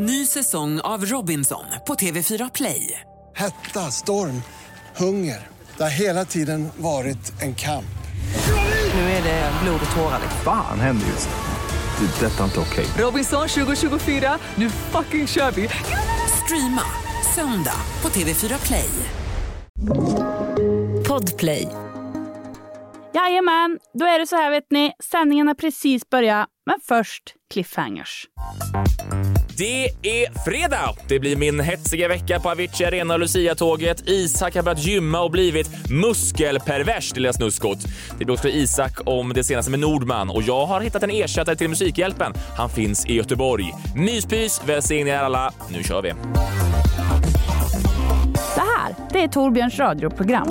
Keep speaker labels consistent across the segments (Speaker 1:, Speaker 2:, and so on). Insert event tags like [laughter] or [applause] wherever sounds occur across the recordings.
Speaker 1: Ny säsong av Robinson på TV4 Play.
Speaker 2: Hetta, storm, hunger. Det har hela tiden varit en kamp.
Speaker 1: Nu är det blod och tårar.
Speaker 3: Fan händer just nu. Det. är Detta är inte okej.
Speaker 1: Robinson 2024, nu fucking kör vi! Streama söndag på TV4 Play.
Speaker 4: Podplay.
Speaker 5: Jajamän, då är det så här vet ni. Sändningen har precis börjat, men först cliffhangers.
Speaker 6: Det är fredag! Det blir min hetsiga vecka på Avicii Arena och Lucia-tåget. Isak har börjat gymma och blivit muskelpervers, lilla snuskot. Det blir också Isak om det senaste med Nordman och jag har hittat en ersättare till Musikhjälpen. Han finns i Göteborg. Myspys, välsigna er alla. Nu kör vi!
Speaker 5: Det här, det är Torbjörns radioprogram.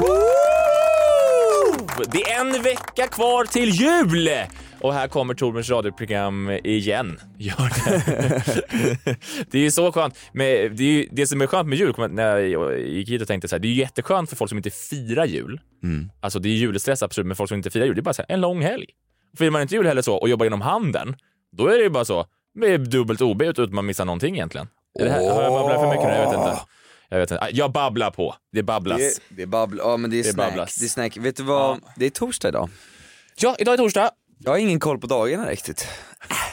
Speaker 6: Det är en vecka kvar till jul! Och här kommer Torbjörns radioprogram igen. Gör det. [laughs] det är ju så skönt. Men det, är det som är skönt med jul, när jag gick hit och tänkte så här, det är ju jätteskönt för folk som inte firar jul.
Speaker 7: Mm.
Speaker 6: Alltså det är julstress absolut, men folk som inte firar jul, det är bara så här, en lång helg. Firar man inte jul heller så och jobbar inom handeln, då är det ju bara så, med dubbelt OB utan att man missar någonting egentligen. Är det här, har jag babblat för mycket nu? Jag vet inte. Jag vet inte. Jag babblar på. Det babblas.
Speaker 7: Det, det är babbl, ja men det är,
Speaker 6: Det
Speaker 7: snack.
Speaker 6: babblas.
Speaker 7: Det är snack. Vet du vad, det är torsdag idag.
Speaker 6: Ja, idag är torsdag.
Speaker 7: Jag har ingen koll på dagarna riktigt.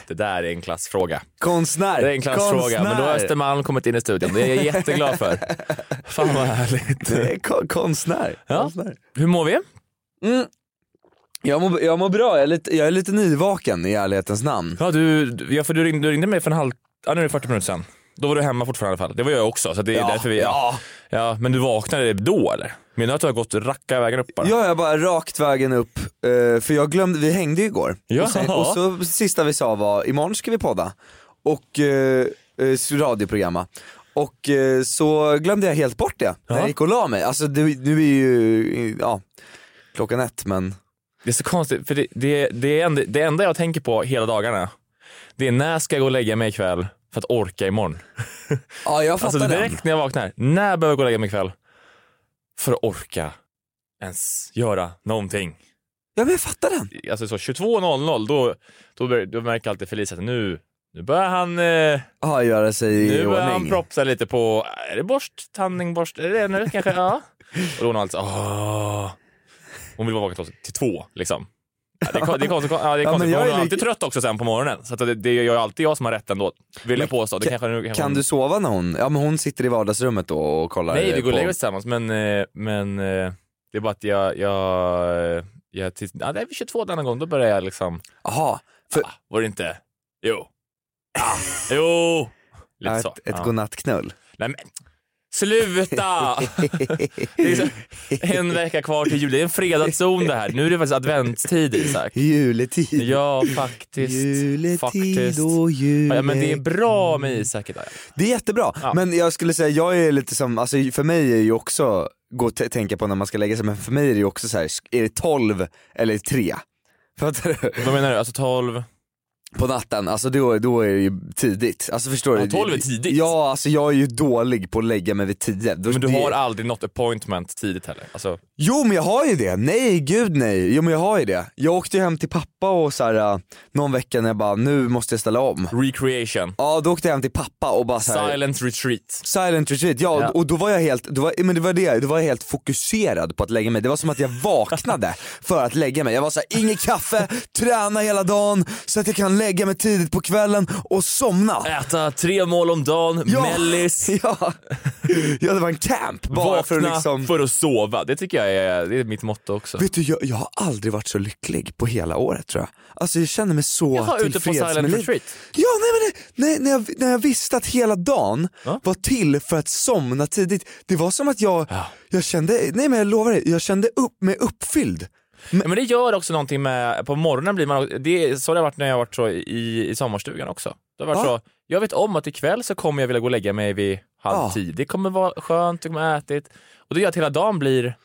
Speaker 6: Det där är en klassfråga.
Speaker 7: Konstnär!
Speaker 6: Det är en klassfråga, men då har Östermalm kommit in i studion. Det är jag jätteglad för. [laughs] Fan vad härligt.
Speaker 7: Det är ko- konstnär.
Speaker 6: Ja.
Speaker 7: konstnär.
Speaker 6: Hur mår vi?
Speaker 7: Mm. Jag, mår, jag mår bra, jag är, lite, jag är lite nyvaken i ärlighetens namn.
Speaker 6: Ja, du, du- ja, för du, ringde, du ringde mig för en halv... Ja, nu är det 40 minuter sen. Då var du hemma fortfarande i alla fall. Det var jag också, så det är
Speaker 7: Ja,
Speaker 6: därför vi... Ja. ja. Men du vaknade då eller? Menar du att du har gått racka vägen upp bara?
Speaker 7: Ja, jag bara rakt vägen upp, eh, för jag glömde, vi hängde ju igår.
Speaker 6: Ja.
Speaker 7: Och, sen, och så sista vi sa var, imorgon ska vi podda. Och eh, eh, radioprogramma. Och eh, så glömde jag helt bort det när
Speaker 6: Ja.
Speaker 7: jag gick och la mig. Alltså det, nu är ju, ja, klockan ett men
Speaker 6: Det är så konstigt, för det, det, det, enda, det enda jag tänker på hela dagarna, det är när ska jag gå och lägga mig ikväll för att orka imorgon?
Speaker 7: Ja jag fattar
Speaker 6: Alltså
Speaker 7: den.
Speaker 6: direkt när jag vaknar, när behöver jag gå och lägga mig ikväll för att orka ens göra någonting?
Speaker 7: Ja men jag fattar den.
Speaker 6: Alltså så 22.00 då, då, då märker alltid Felicia att nu, nu börjar han, eh,
Speaker 7: Ja göra sig i
Speaker 6: nu börjar han
Speaker 7: ordning.
Speaker 6: propsa lite på, är det borst, tandning, borst, är det det nu kanske? Ja. [laughs] Och då hon alltså, åh. Hon vill vara vaken till, till två liksom. Ja, det är, det är konstigt, ja, det är
Speaker 7: Ja,
Speaker 6: konstigt.
Speaker 7: jag
Speaker 6: hon
Speaker 7: är
Speaker 6: alltid trött också sen på morgonen. Så det, det är ju alltid jag som har rätt ändå, vill jag påstå. Det kanske, kanske
Speaker 7: Kan
Speaker 6: hon-
Speaker 7: du sova när hon, ja men hon sitter i vardagsrummet då och kollar
Speaker 6: Nej, vi
Speaker 7: eh,
Speaker 6: går och lägger tillsammans, men, eh, men eh, det är bara att jag, jag, jag till, ja, det är vid 22 denna gång, då börjar jag liksom,
Speaker 7: Jaha, för
Speaker 6: ah, var det inte, jo, [laughs] ah, jo, lite
Speaker 7: ja,
Speaker 6: så.
Speaker 7: ett, ett
Speaker 6: ja.
Speaker 7: godnattknull.
Speaker 6: Nej men, sluta! [laughs] så, en vecka kvar till jul, det är en fredagszon det här. Nu är det faktiskt adventstid Isak.
Speaker 7: Juletid.
Speaker 6: Ja, faktiskt.
Speaker 7: Juletid
Speaker 6: faktiskt.
Speaker 7: och jule...
Speaker 6: Ja, men det är bra med Isak idag.
Speaker 7: Det är jättebra,
Speaker 6: Ja.
Speaker 7: men jag skulle säga, jag är lite som, alltså för mig är ju också, gå och tänka på när man ska lägga sig, men för mig är det ju också så här, är det 12 eller 3? Fattar du?
Speaker 6: Vad menar du? Alltså 12?
Speaker 7: På natten, alltså då, då är det ju tidigt. Alltså förstår
Speaker 6: Ja,
Speaker 7: du?
Speaker 6: 12 är tidigt.
Speaker 7: Ja, alltså jag är ju dålig på att lägga mig vid 10. Då-
Speaker 6: Men du
Speaker 7: det-
Speaker 6: har aldrig något appointment tidigt heller? Alltså,
Speaker 7: Jo men jag har ju det, nej gud nej, jo men jag har ju det. Jag åkte ju hem till pappa och så här, äh, någon vecka när jag bara, nu måste jag ställa om.
Speaker 6: recreation.
Speaker 7: Ja då åkte jag hem till pappa och bara så här,
Speaker 6: Silent retreat.
Speaker 7: Silent retreat, ja,
Speaker 6: Ja.
Speaker 7: och då var jag helt, då var, men det var det, då var jag helt fokuserad på att lägga mig. Det var som att jag [laughs] vaknade för att lägga mig. Jag var såhär, inget kaffe, träna hela dagen så att jag kan lägga mig tidigt på kvällen och somna.
Speaker 6: Äta tre mål om dagen,
Speaker 7: Ja.
Speaker 6: mellis, [laughs]
Speaker 7: Ja. ja det var en camp bara
Speaker 6: vakna
Speaker 7: för att liksom
Speaker 6: för att sova. Det tycker jag är, det är mitt motto också.
Speaker 7: Vet du, jag, jag har aldrig varit så lycklig på hela året tror jag. Alltså jag känner mig så
Speaker 6: Jaha, ute på
Speaker 7: tillfreds med
Speaker 6: silent retreat.
Speaker 7: Ja, nej, men nej, när, jag, när jag visste att hela dagen
Speaker 6: Ja.
Speaker 7: var till för att somna tidigt. Det var som att jag,
Speaker 6: Ja.
Speaker 7: jag kände, nej men jag lovar dig, jag kände upp mig uppfylld.
Speaker 6: Ja, men det gör också någonting med, på morgonen blir man, det så har det varit när jag har varit så i, i sommarstugan också. Det har varit
Speaker 7: Ja.
Speaker 6: så, jag vet om att ikväll så kommer jag vilja gå och lägga mig vid halv
Speaker 7: Ja.
Speaker 6: tio. Det kommer vara skönt, jag kommer ätit. Och det gör att hela dagen blir,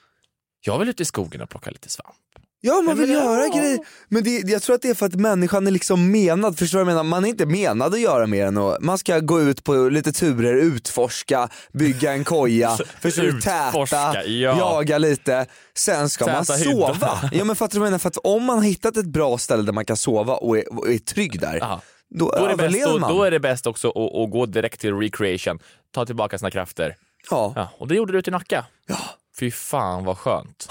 Speaker 6: jag vill ut i skogen och plocka lite svamp.
Speaker 7: Ja man vill göra grejer, men det, jag tror att det är för att människan är liksom menad, förstår du vad jag menar? Man är inte menad att göra mer än att, man ska gå ut på lite turer, utforska, bygga en koja, [laughs] förstår du, täta,
Speaker 6: ja.
Speaker 7: jaga lite, sen ska man
Speaker 6: Täta hydda.
Speaker 7: sova. [laughs] Ja men fattar du vad jag menar? För att om man har hittat ett bra ställe där man kan sova och är, och är trygg där,
Speaker 6: Aha.
Speaker 7: då,
Speaker 6: Då är, det bäst,
Speaker 7: överlever
Speaker 6: då,
Speaker 7: man.
Speaker 6: då är det bäst också att, att gå direkt till recreation, ta tillbaka sina krafter.
Speaker 7: ja.
Speaker 6: Ja, och det gjorde du till Nacka.
Speaker 7: Ja.
Speaker 6: Fy fan vad skönt.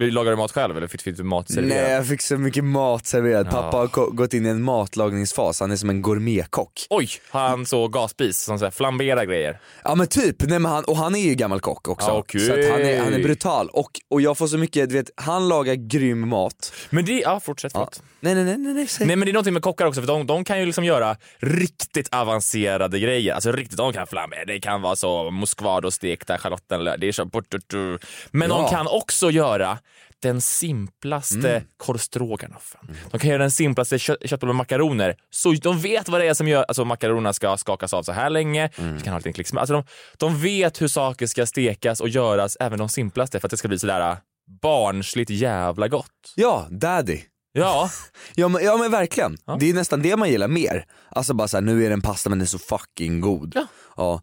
Speaker 6: Lagar du mat själv eller fick fick du mat serverad?
Speaker 7: Nej jag fick så mycket mat serverad,
Speaker 6: Ja.
Speaker 7: pappa har gått in i en matlagningsfas, han är som en gourmetkock.
Speaker 6: Oj, han så gasspis som så här flamberar grejer?
Speaker 7: Ja men typ, Nej, men han, och han är ju gammal kock också.
Speaker 6: Ja, okej.
Speaker 7: Så han, är, han är brutal och, och jag får så mycket, du vet, han lagar grym mat.
Speaker 6: Men det, ja fortsätt
Speaker 7: Ja. Nej nej nej nej, nej.
Speaker 6: Nej men det är någonting med kockar också för de, de kan ju liksom göra riktigt avancerade grejer. Alltså riktigt, de kan flammera, det kan vara så moskvado stekta schalottenlök, det är så Men
Speaker 7: Ja.
Speaker 6: de kan också göra den simplaste
Speaker 7: Mm.
Speaker 6: korv stroganoffen. De kan göra den simplaste kö- köttbullar med makaroner. Så de vet vad det är som gör, alltså makaronerna ska skakas av så här länge,
Speaker 7: Mm.
Speaker 6: vi kan ha en liten klick. Alltså de, de vet hur saker ska stekas och göras, även de simplaste, för att det ska bli sådär barnsligt jävla gott.
Speaker 7: Ja, daddy.
Speaker 6: Ja, [laughs]
Speaker 7: Ja men, ja men verkligen, det är nästan det man gillar mer. Alltså bara såhär, nu är det en pasta men den är så fucking god.
Speaker 6: Ja.
Speaker 7: ja.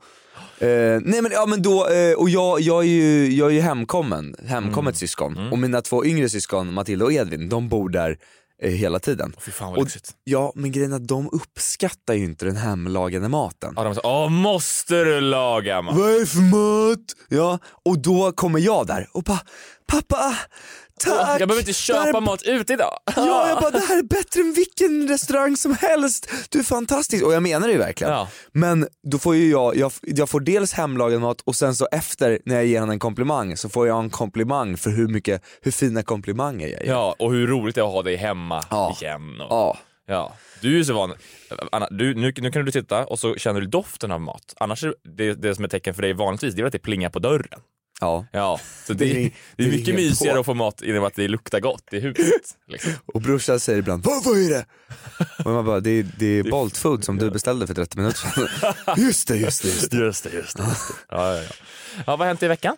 Speaker 7: Eh, nej men, ja, men då, eh, och jag, jag, är ju, jag är ju hemkommen, hemkommet syskon. Och mina två yngre syskon, Matilda och Edvin, de bor där eh, hela tiden.
Speaker 6: fy fan vad
Speaker 7: Och,
Speaker 6: lyxigt.
Speaker 7: ja men grejen är att de uppskattar ju inte den hemlagade maten.
Speaker 6: Ja, de sa, Åh, måste du laga mat?
Speaker 7: Vad är för mat? Ja, och då kommer jag där och bara, pappa, tack!
Speaker 6: Jag behöver inte köpa
Speaker 7: är
Speaker 6: mat ut idag.
Speaker 7: Ja, [laughs] jag bara det här är bättre än vilken restaurang som helst. Du är fantastisk. Och jag menar det ju verkligen.
Speaker 6: Ja.
Speaker 7: Men då får ju jag, jag, jag får dels hemlagad mat och sen så efter när jag ger honom en komplimang så får jag en komplimang för hur mycket, hur fina komplimanger jag ger.
Speaker 6: Ja, och hur roligt det är att ha dig hemma
Speaker 7: Ja.
Speaker 6: igen. Och,
Speaker 7: Ja.
Speaker 6: ja. Du är ju så van. Anna, du, nu, nu kan du sitta och så känner du doften av mat. Annars är det, det som är tecken för dig vanligtvis det är att det plingar på dörren.
Speaker 7: Ja.
Speaker 6: Ja, så det,
Speaker 7: Det
Speaker 6: det,
Speaker 7: är- det är
Speaker 6: mycket mysigare
Speaker 7: på.
Speaker 6: att få mat genom att det luktar gott i huset. [laughs] Liksom.
Speaker 7: Och brorsan säger ibland, vad, vad är det? [laughs] Och man bara, det är, det är Bolt food som du beställde för 30 minuter sedan. [laughs] just det, just det, just det.
Speaker 6: Just det, just det. Ja, ja, ja. ja, vad har hänt i veckan?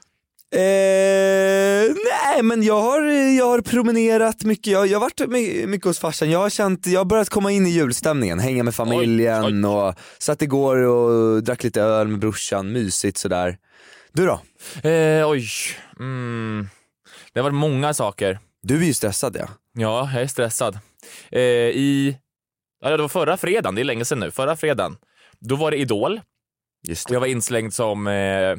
Speaker 7: Eh, nej men jag har, jag har promenerat mycket, jag, jag har varit my- mycket hos farsan, jag har känt, jag har börjat komma in i julstämningen, hänga med familjen
Speaker 6: Oj,
Speaker 7: och satt igår och drack lite öl med brorsan, mysigt sådär. Du då?
Speaker 6: Eh, oj. Mm. Det har varit många saker.
Speaker 7: Du är ju stressad ja.
Speaker 6: Ja, jag är stressad. Eh, I, ja, det var förra fredagen, det är länge sedan nu, förra fredagen, då var det Idol.
Speaker 7: Just
Speaker 6: Och jag var inslängd som, eh,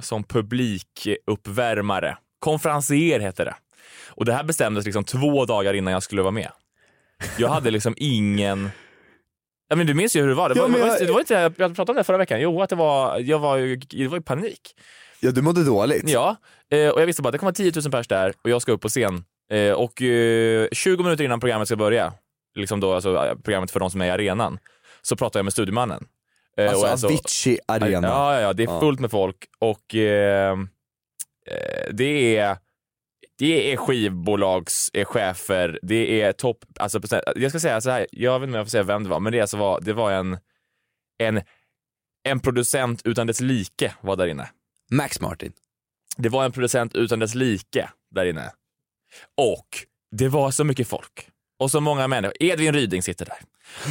Speaker 6: som publikuppvärmare. Konferencier heter det. Och det här bestämdes liksom två dagar innan jag skulle vara med. Jag hade liksom ingen... Ja, men du minns ju hur det var. Det
Speaker 7: Ja,
Speaker 6: var, var,
Speaker 7: jag-
Speaker 6: det var inte, jag pratade om det förra veckan. Jo, att det var, jag var, det var ju panik.
Speaker 7: Ja du mådde dåligt.
Speaker 6: Ja, eh, och jag visste bara att det kommer vara 10 000 pers där och jag ska upp på scen. Eh, och eh, 20 minuter innan programmet ska börja, liksom då, alltså, eh, programmet för de som är i arenan, så pratar jag med studiemannen. Eh,
Speaker 7: Alltså
Speaker 6: och jag så-
Speaker 7: Avicii arena.
Speaker 6: Ja, ja, det är fullt med folk och eh, eh, det är det är skivbolagschefer, det är topp, alltså jag ska säga så här, jag vet inte om jag får säga vem det var, men det, alltså var, det var en, en, en producent utan dess like var där inne.
Speaker 7: Max Martin.
Speaker 6: Det var en producent utan dess like där inne. Och det var så mycket folk. Och så många människor. Edvin Ryding sitter där.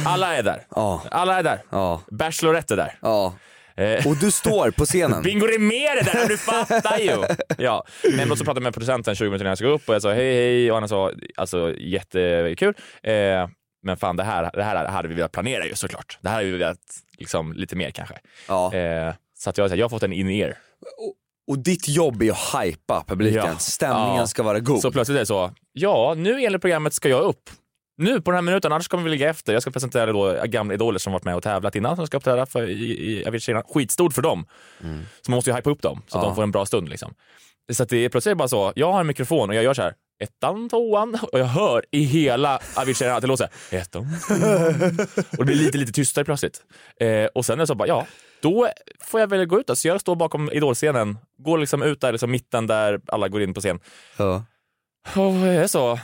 Speaker 6: Alla är där.
Speaker 7: Ja,
Speaker 6: Alla är där.
Speaker 7: ja,
Speaker 6: Bachelorette är där.
Speaker 7: ja.
Speaker 6: Eh,
Speaker 7: Och du står på scenen. [laughs]
Speaker 6: Bingo Rimér är där, du fattar ju! Ja. Men så pratade jag med producenten 20 minuter innan jag skulle upp och jag sa hej hej och han sa alltså jättekul. Eh, men fan det här, det här hade vi velat planera ju såklart. Det här hade vi velat liksom lite mer kanske.
Speaker 7: Ja.
Speaker 6: Eh, så att jag, jag har fått en in-ear.
Speaker 7: Och ditt jobb är att hypa publiken,
Speaker 6: Ja.
Speaker 7: stämningen
Speaker 6: Ja.
Speaker 7: ska vara god.
Speaker 6: Så plötsligt är det så, ja nu enligt programmet ska jag upp. Nu på den här minuten, annars kommer vi ligga efter. Jag ska presentera då gamla idoler som varit med och tävlat innan som ska uppträda för, i, i Avicii. Skitstort för dem. Så man måste ju hypa upp dem så att
Speaker 7: Ja.
Speaker 6: de får en bra stund. Liksom. Så att det är plötsligt bara så, jag har en mikrofon och jag gör så här. Ettan, tvåan och jag hör i hela Avicii att det låter så här. Ettan, tvåan. [laughs] Och det blir lite, lite tystare plötsligt. Eh, och sen är det så bara, ja, då får jag väl gå ut då. Så jag står bakom idolscenen, går liksom ut där, liksom mitten där alla går in på scen.
Speaker 7: Ja.
Speaker 6: Och det är så.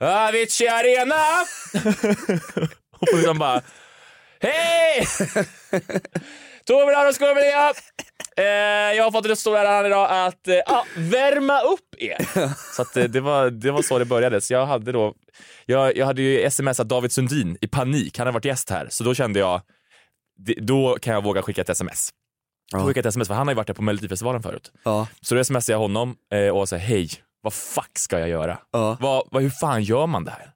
Speaker 6: Avicii Arena! [laughs] och liksom bara, hej! [laughs] Tove Laros Skorvelia! Eh, jag har fått den stora äran idag att eh, ja, värma upp er. [laughs] Så att, eh, det, var, det var så det började. Så jag hade då, jag, jag hade ju smsat David Sundin i panik. Han har varit gäst här. Så då kände jag, det, då kan jag våga skicka ett sms.
Speaker 7: Ja.
Speaker 6: skickade ett sms för han har ju varit där på Melodifestivalen förut.
Speaker 7: Ja.
Speaker 6: Så då smsade jag honom eh, och sa hej, vad fuck ska jag göra?
Speaker 7: Ja.
Speaker 6: Vad, vad, hur fan gör man det här?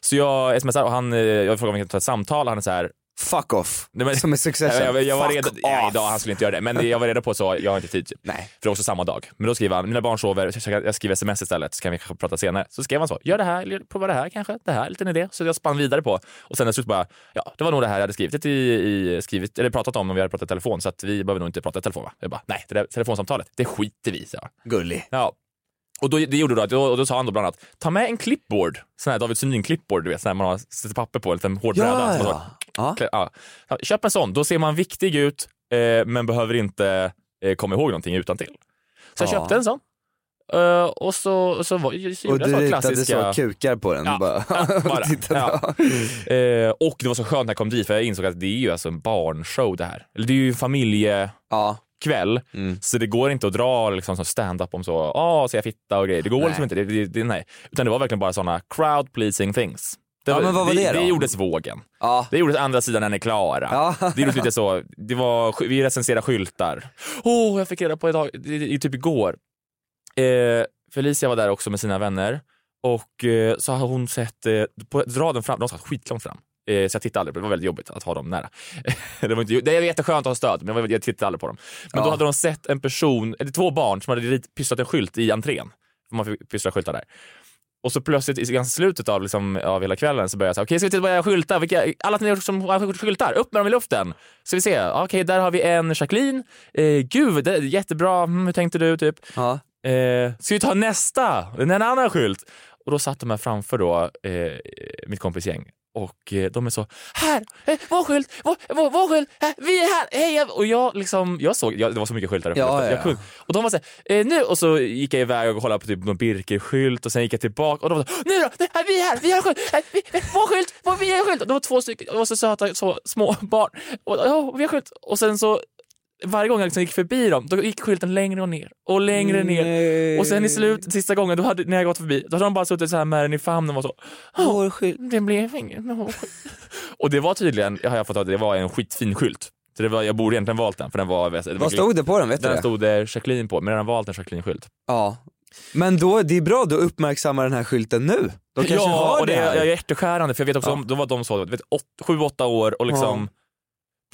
Speaker 6: Så jag smsar och han, eh, jag frågar om vi kan ta ett samtal och han är så här,
Speaker 7: Fuck off.
Speaker 6: Nej, men-
Speaker 7: Som i Succession.
Speaker 6: jag, jag, jag var redo, ja, idag han skulle inte göra det, men jag var redo på så, jag har inte tid. Typ.
Speaker 7: Nej.
Speaker 6: För det var också samma dag. Men då skriver han, mina barn sover, jag skriver sms istället så kan vi kanske prata senare. Så skrev han så, gör det här, prova det här kanske, det här, liten idé. Så jag spann vidare på. Och sen slut bara, ja det var nog det här jag hade skrivit, i, i, skrivit eller pratat om om vi hade pratat i telefon så att vi behöver nog inte prata i telefon va? Jag bara, nej det där telefonsamtalet, det skiter vi i.
Speaker 7: Gullig.
Speaker 6: Ja. Och då, det gjorde då att, och då sa han då bland annat, ta med en clipboard, sån här David Sundin-clipboard, du vet, sån här man har sätter papper på, en liten hård bräda.
Speaker 7: Ja,
Speaker 6: man
Speaker 7: ja. ja.
Speaker 6: Ja. Ja, Köp en sån, då ser man viktig ut eh, men behöver inte eh, komma ihåg någonting utan till. Så jag
Speaker 7: Ja.
Speaker 6: köpte en sån. Eh, och så, så, var, så
Speaker 7: Och
Speaker 6: gjorde
Speaker 7: du
Speaker 6: jag så klassiska...
Speaker 7: så kukar på den.
Speaker 6: Ja,
Speaker 7: bara. [laughs]
Speaker 6: bara. [laughs] Ja. Eh, och det var så skönt när jag kom dit för jag insåg att det är ju alltså en barnshow det här. Eller det är ju en familjekväll.
Speaker 7: Ja. Mm.
Speaker 6: Så det går inte att dra liksom, stand-up om så, så jag fitta och grejer. Det går
Speaker 7: Nej.
Speaker 6: liksom inte. Det, det, det, nej. Utan det var verkligen bara såna crowd pleasing things. Det,
Speaker 7: Ja, men vad var det då?
Speaker 6: Det gjordes vågen.
Speaker 7: Ja.
Speaker 6: Det gjordes andra sidan när ni är klara.
Speaker 7: Ja.
Speaker 6: Det gjordes lite så, det var, vi recenserade skyltar. Åh, jag fick reda på idag, typ igår. Eh, Felicia var där också med sina vänner och eh, så har hon sett, eh, på raden fram, de satt skitlångt fram. Eh, så jag tittade aldrig på det, det var väldigt jobbigt att ha dem nära. [laughs] det, var inte, det är jätteskönt att ha stöd men jag, tittade aldrig på dem. Men då
Speaker 7: Ja.
Speaker 6: hade de sett en person, eller två barn som hade pysslat en skylt i entrén. Man fick pyssla skyltar där. Och så plötsligt i ganska slutet av, liksom, av hela kvällen så började jag säga, okej ska vi titta på era skyltar? Vilka, alla ni som har skyltar, upp med dem i luften. Så vi se, okej där har vi en Jacqueline. Eh, gud, det är jättebra, mm, hur tänkte du? Typ.
Speaker 7: Ja.
Speaker 6: Eh, ska vi ta nästa? En annan skylt. Och då satt de här framför då, eh, mitt kompisgäng. Och eh, de är så, här, eh, vår skylt, vår, vår, vår skylt, här, vi är här, hej! Och jag liksom, jag såg, jag, det var så mycket skyltar uppe.
Speaker 7: Ja, ja,
Speaker 6: Och de var så här, eh, nu, och så gick jag iväg och kollade på typ någon Birker-skylt och sen gick jag tillbaka och de var så, nu då, nu, här, vi är här, vi har skylt, här, vi, eh, vår skylt, vår, vi har skylt. Och det var två stycken, de var så söta, så små barn. Och, ja, vi har skylt. Och sen så varje gång jag liksom gick förbi dem, då gick skylten längre och ner och längre ner.
Speaker 7: Nej.
Speaker 6: Och sen i slut, sista gången, då hade, när jag gått förbi, då hade de bara suttit så här med den i famnen och så "Åh,
Speaker 7: Vår skylt.
Speaker 6: det blev inget med vår skylt." [laughs] Och det var tydligen, har jag fått höra, det var en skitfin skylt. Så det var, jag borde egentligen valt den för den var... Det var
Speaker 7: Vad stod det på den? Vet du
Speaker 6: Den
Speaker 7: det?
Speaker 6: stod det Jacqueline på, men jag har valt en Jacqueline-skylt.
Speaker 7: Ja. Men då, det är bra, då uppmärksammar den här skylten nu. De kanske
Speaker 6: ja,
Speaker 7: har
Speaker 6: och det
Speaker 7: det här.
Speaker 6: är hjärteskärande för jag vet också
Speaker 7: Ja.
Speaker 6: om, då var de så, du vet, åt, sju, åtta år och liksom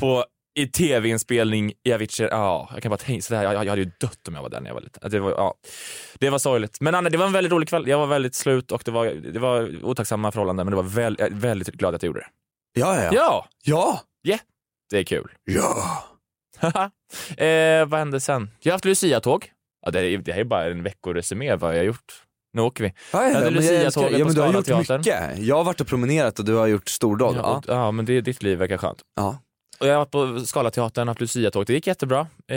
Speaker 6: på i tv-inspelning i Avicii, ja, jag kan bara tänka, så där, jag, jag hade ju dött om jag var där när jag var liten. Det var, ja, det var sorgligt. Men Anna, det var en väldigt rolig kväll. Jag var väldigt slut och det var, det var otacksamma förhållanden men det var väl, jag är väldigt glad att jag gjorde det.
Speaker 7: Ja, ja, ja.
Speaker 6: Ja,
Speaker 7: Ja!
Speaker 6: det är kul.
Speaker 7: Ja! [laughs]
Speaker 6: eh, vad hände sen? Jag har haft Lucia-tåg. Ja, det, är, det här är bara en veckoresumé vad jag har gjort. Nu åker vi.
Speaker 7: Ja, ja, men, jag älskar, ja, men du har gjort
Speaker 6: Scalateatern.
Speaker 7: mycket. Jag har varit och promenerat och du har gjort stordåd.
Speaker 6: Ja,
Speaker 7: Ja.
Speaker 6: ja, men det, ditt liv verkar skönt.
Speaker 7: Ja.
Speaker 6: Och jag var på Scalateatern, haft Lucia-tåg. Det gick jättebra. Eh,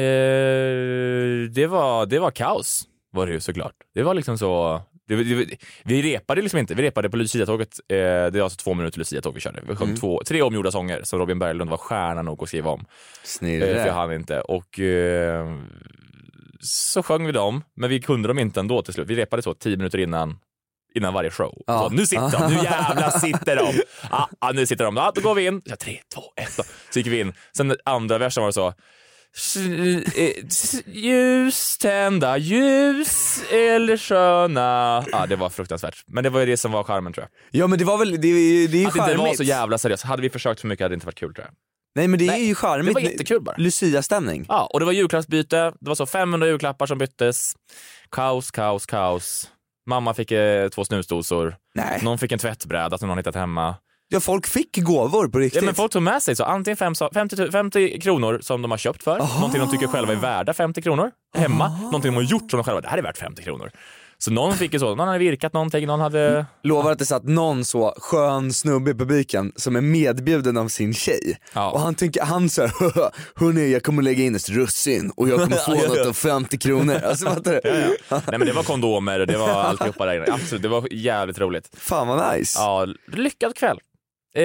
Speaker 6: det, var, det var kaos, var det ju såklart. Det var liksom så... Det, det, vi repade liksom inte. Vi repade på Lucia-tåget. Eh, det var alltså två minuter Lucia-tåg vi körde. Vi sjöng
Speaker 7: Mm.
Speaker 6: två, tre omgjorda sånger som Robin Berglund var stjärna nog att skriva om. Eh,
Speaker 7: Snirre.
Speaker 6: för jag hann inte. Och eh, så sjöng vi dem, men vi kunde dem inte ändå till slut. Vi repade så tio minuter innan innan varje show.
Speaker 7: Ja.
Speaker 6: Så, nu sitter de, nu jävlar sitter de. Ja, [laughs] ja, nu sitter de. Ja, då går vi in. Ja, tre, två, ett. Då. Så gick vi in. Sen andra versen var det så. Ljus, tända ljus eller sköna. Ja, det var fruktansvärt. Men det var ju det som var charmen tror jag.
Speaker 7: Ja men det var väl, det, det är ju
Speaker 6: Att det inte var
Speaker 7: charmigt.
Speaker 6: så jävla seriöst. Hade vi försökt för mycket hade det inte varit kul tror jag.
Speaker 7: Nej men det är
Speaker 6: Nej,
Speaker 7: ju charmigt.
Speaker 6: det var jättekul bara.
Speaker 7: Lucia-stämning.
Speaker 6: Ja, och det var julklappsbyte. Det var så 500 julklappar som byttes. Kaos, kaos, kaos. Mamma fick eh, två snusdosor.
Speaker 7: Nej.
Speaker 6: Någon fick en tvättbräda som någon hittat hemma.
Speaker 7: Ja folk fick gåvor på riktigt.
Speaker 6: Ja, men folk tog med sig så antingen fem, 50, tu- 50 kronor som de har köpt för, någonting de tycker själva är värda 50 kronor hemma, någonting de har gjort som de själva, det här är värt 50 kronor. Så någon fick ju så, någon hade virkat någonting, någon hade...
Speaker 7: Lovar att det satt någon så skön snubbe i publiken som är medbjuden av sin tjej.
Speaker 6: Ja.
Speaker 7: Och han tänker, han säger [laughs] hörni jag kommer lägga in ett russin och jag kommer [laughs] få
Speaker 6: Ja, ja, ja.
Speaker 7: något av 50 kronor. Alltså fattar du?
Speaker 6: Nej men det var kondomer och det var [laughs] alltihopa där inne. Absolut, det var jävligt roligt.
Speaker 7: Fan vad nice.
Speaker 6: Ja, lyckad kväll. Eh,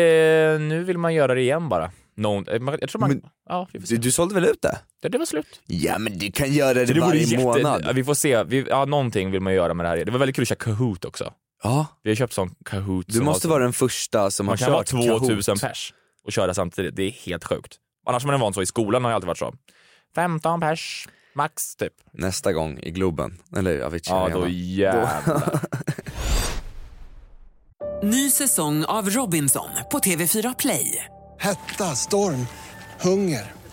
Speaker 6: nu vill man göra det igen bara. Någon, eh, jag tror man...
Speaker 7: Men-
Speaker 6: ja,
Speaker 7: du sålde väl ut det?
Speaker 6: Det, det var slut.
Speaker 7: Ja men du kan göra det,
Speaker 6: vore
Speaker 7: varje
Speaker 6: jätte-
Speaker 7: månad.
Speaker 6: Vi får se. Vi, ja, någonting vill man göra med det här. Det var väldigt kul att köra Kahoot också.
Speaker 7: Ja,
Speaker 6: Vi har köpt sån Kahoot.
Speaker 7: du måste
Speaker 6: har,
Speaker 7: vara den första som
Speaker 6: Man
Speaker 7: har
Speaker 6: kan vara
Speaker 7: kört
Speaker 6: 2000
Speaker 7: Kahoot.
Speaker 6: pers och köra samtidigt. Det är helt sjukt. Annars har man van så i skolan har det alltid varit så. 15 pers, max typ.
Speaker 7: Nästa gång i Globen, eller Avicii
Speaker 6: Ja, då jävlar. [laughs]
Speaker 1: Ny säsong av Robinson på TV4 Play.
Speaker 2: Hetta, storm, hunger.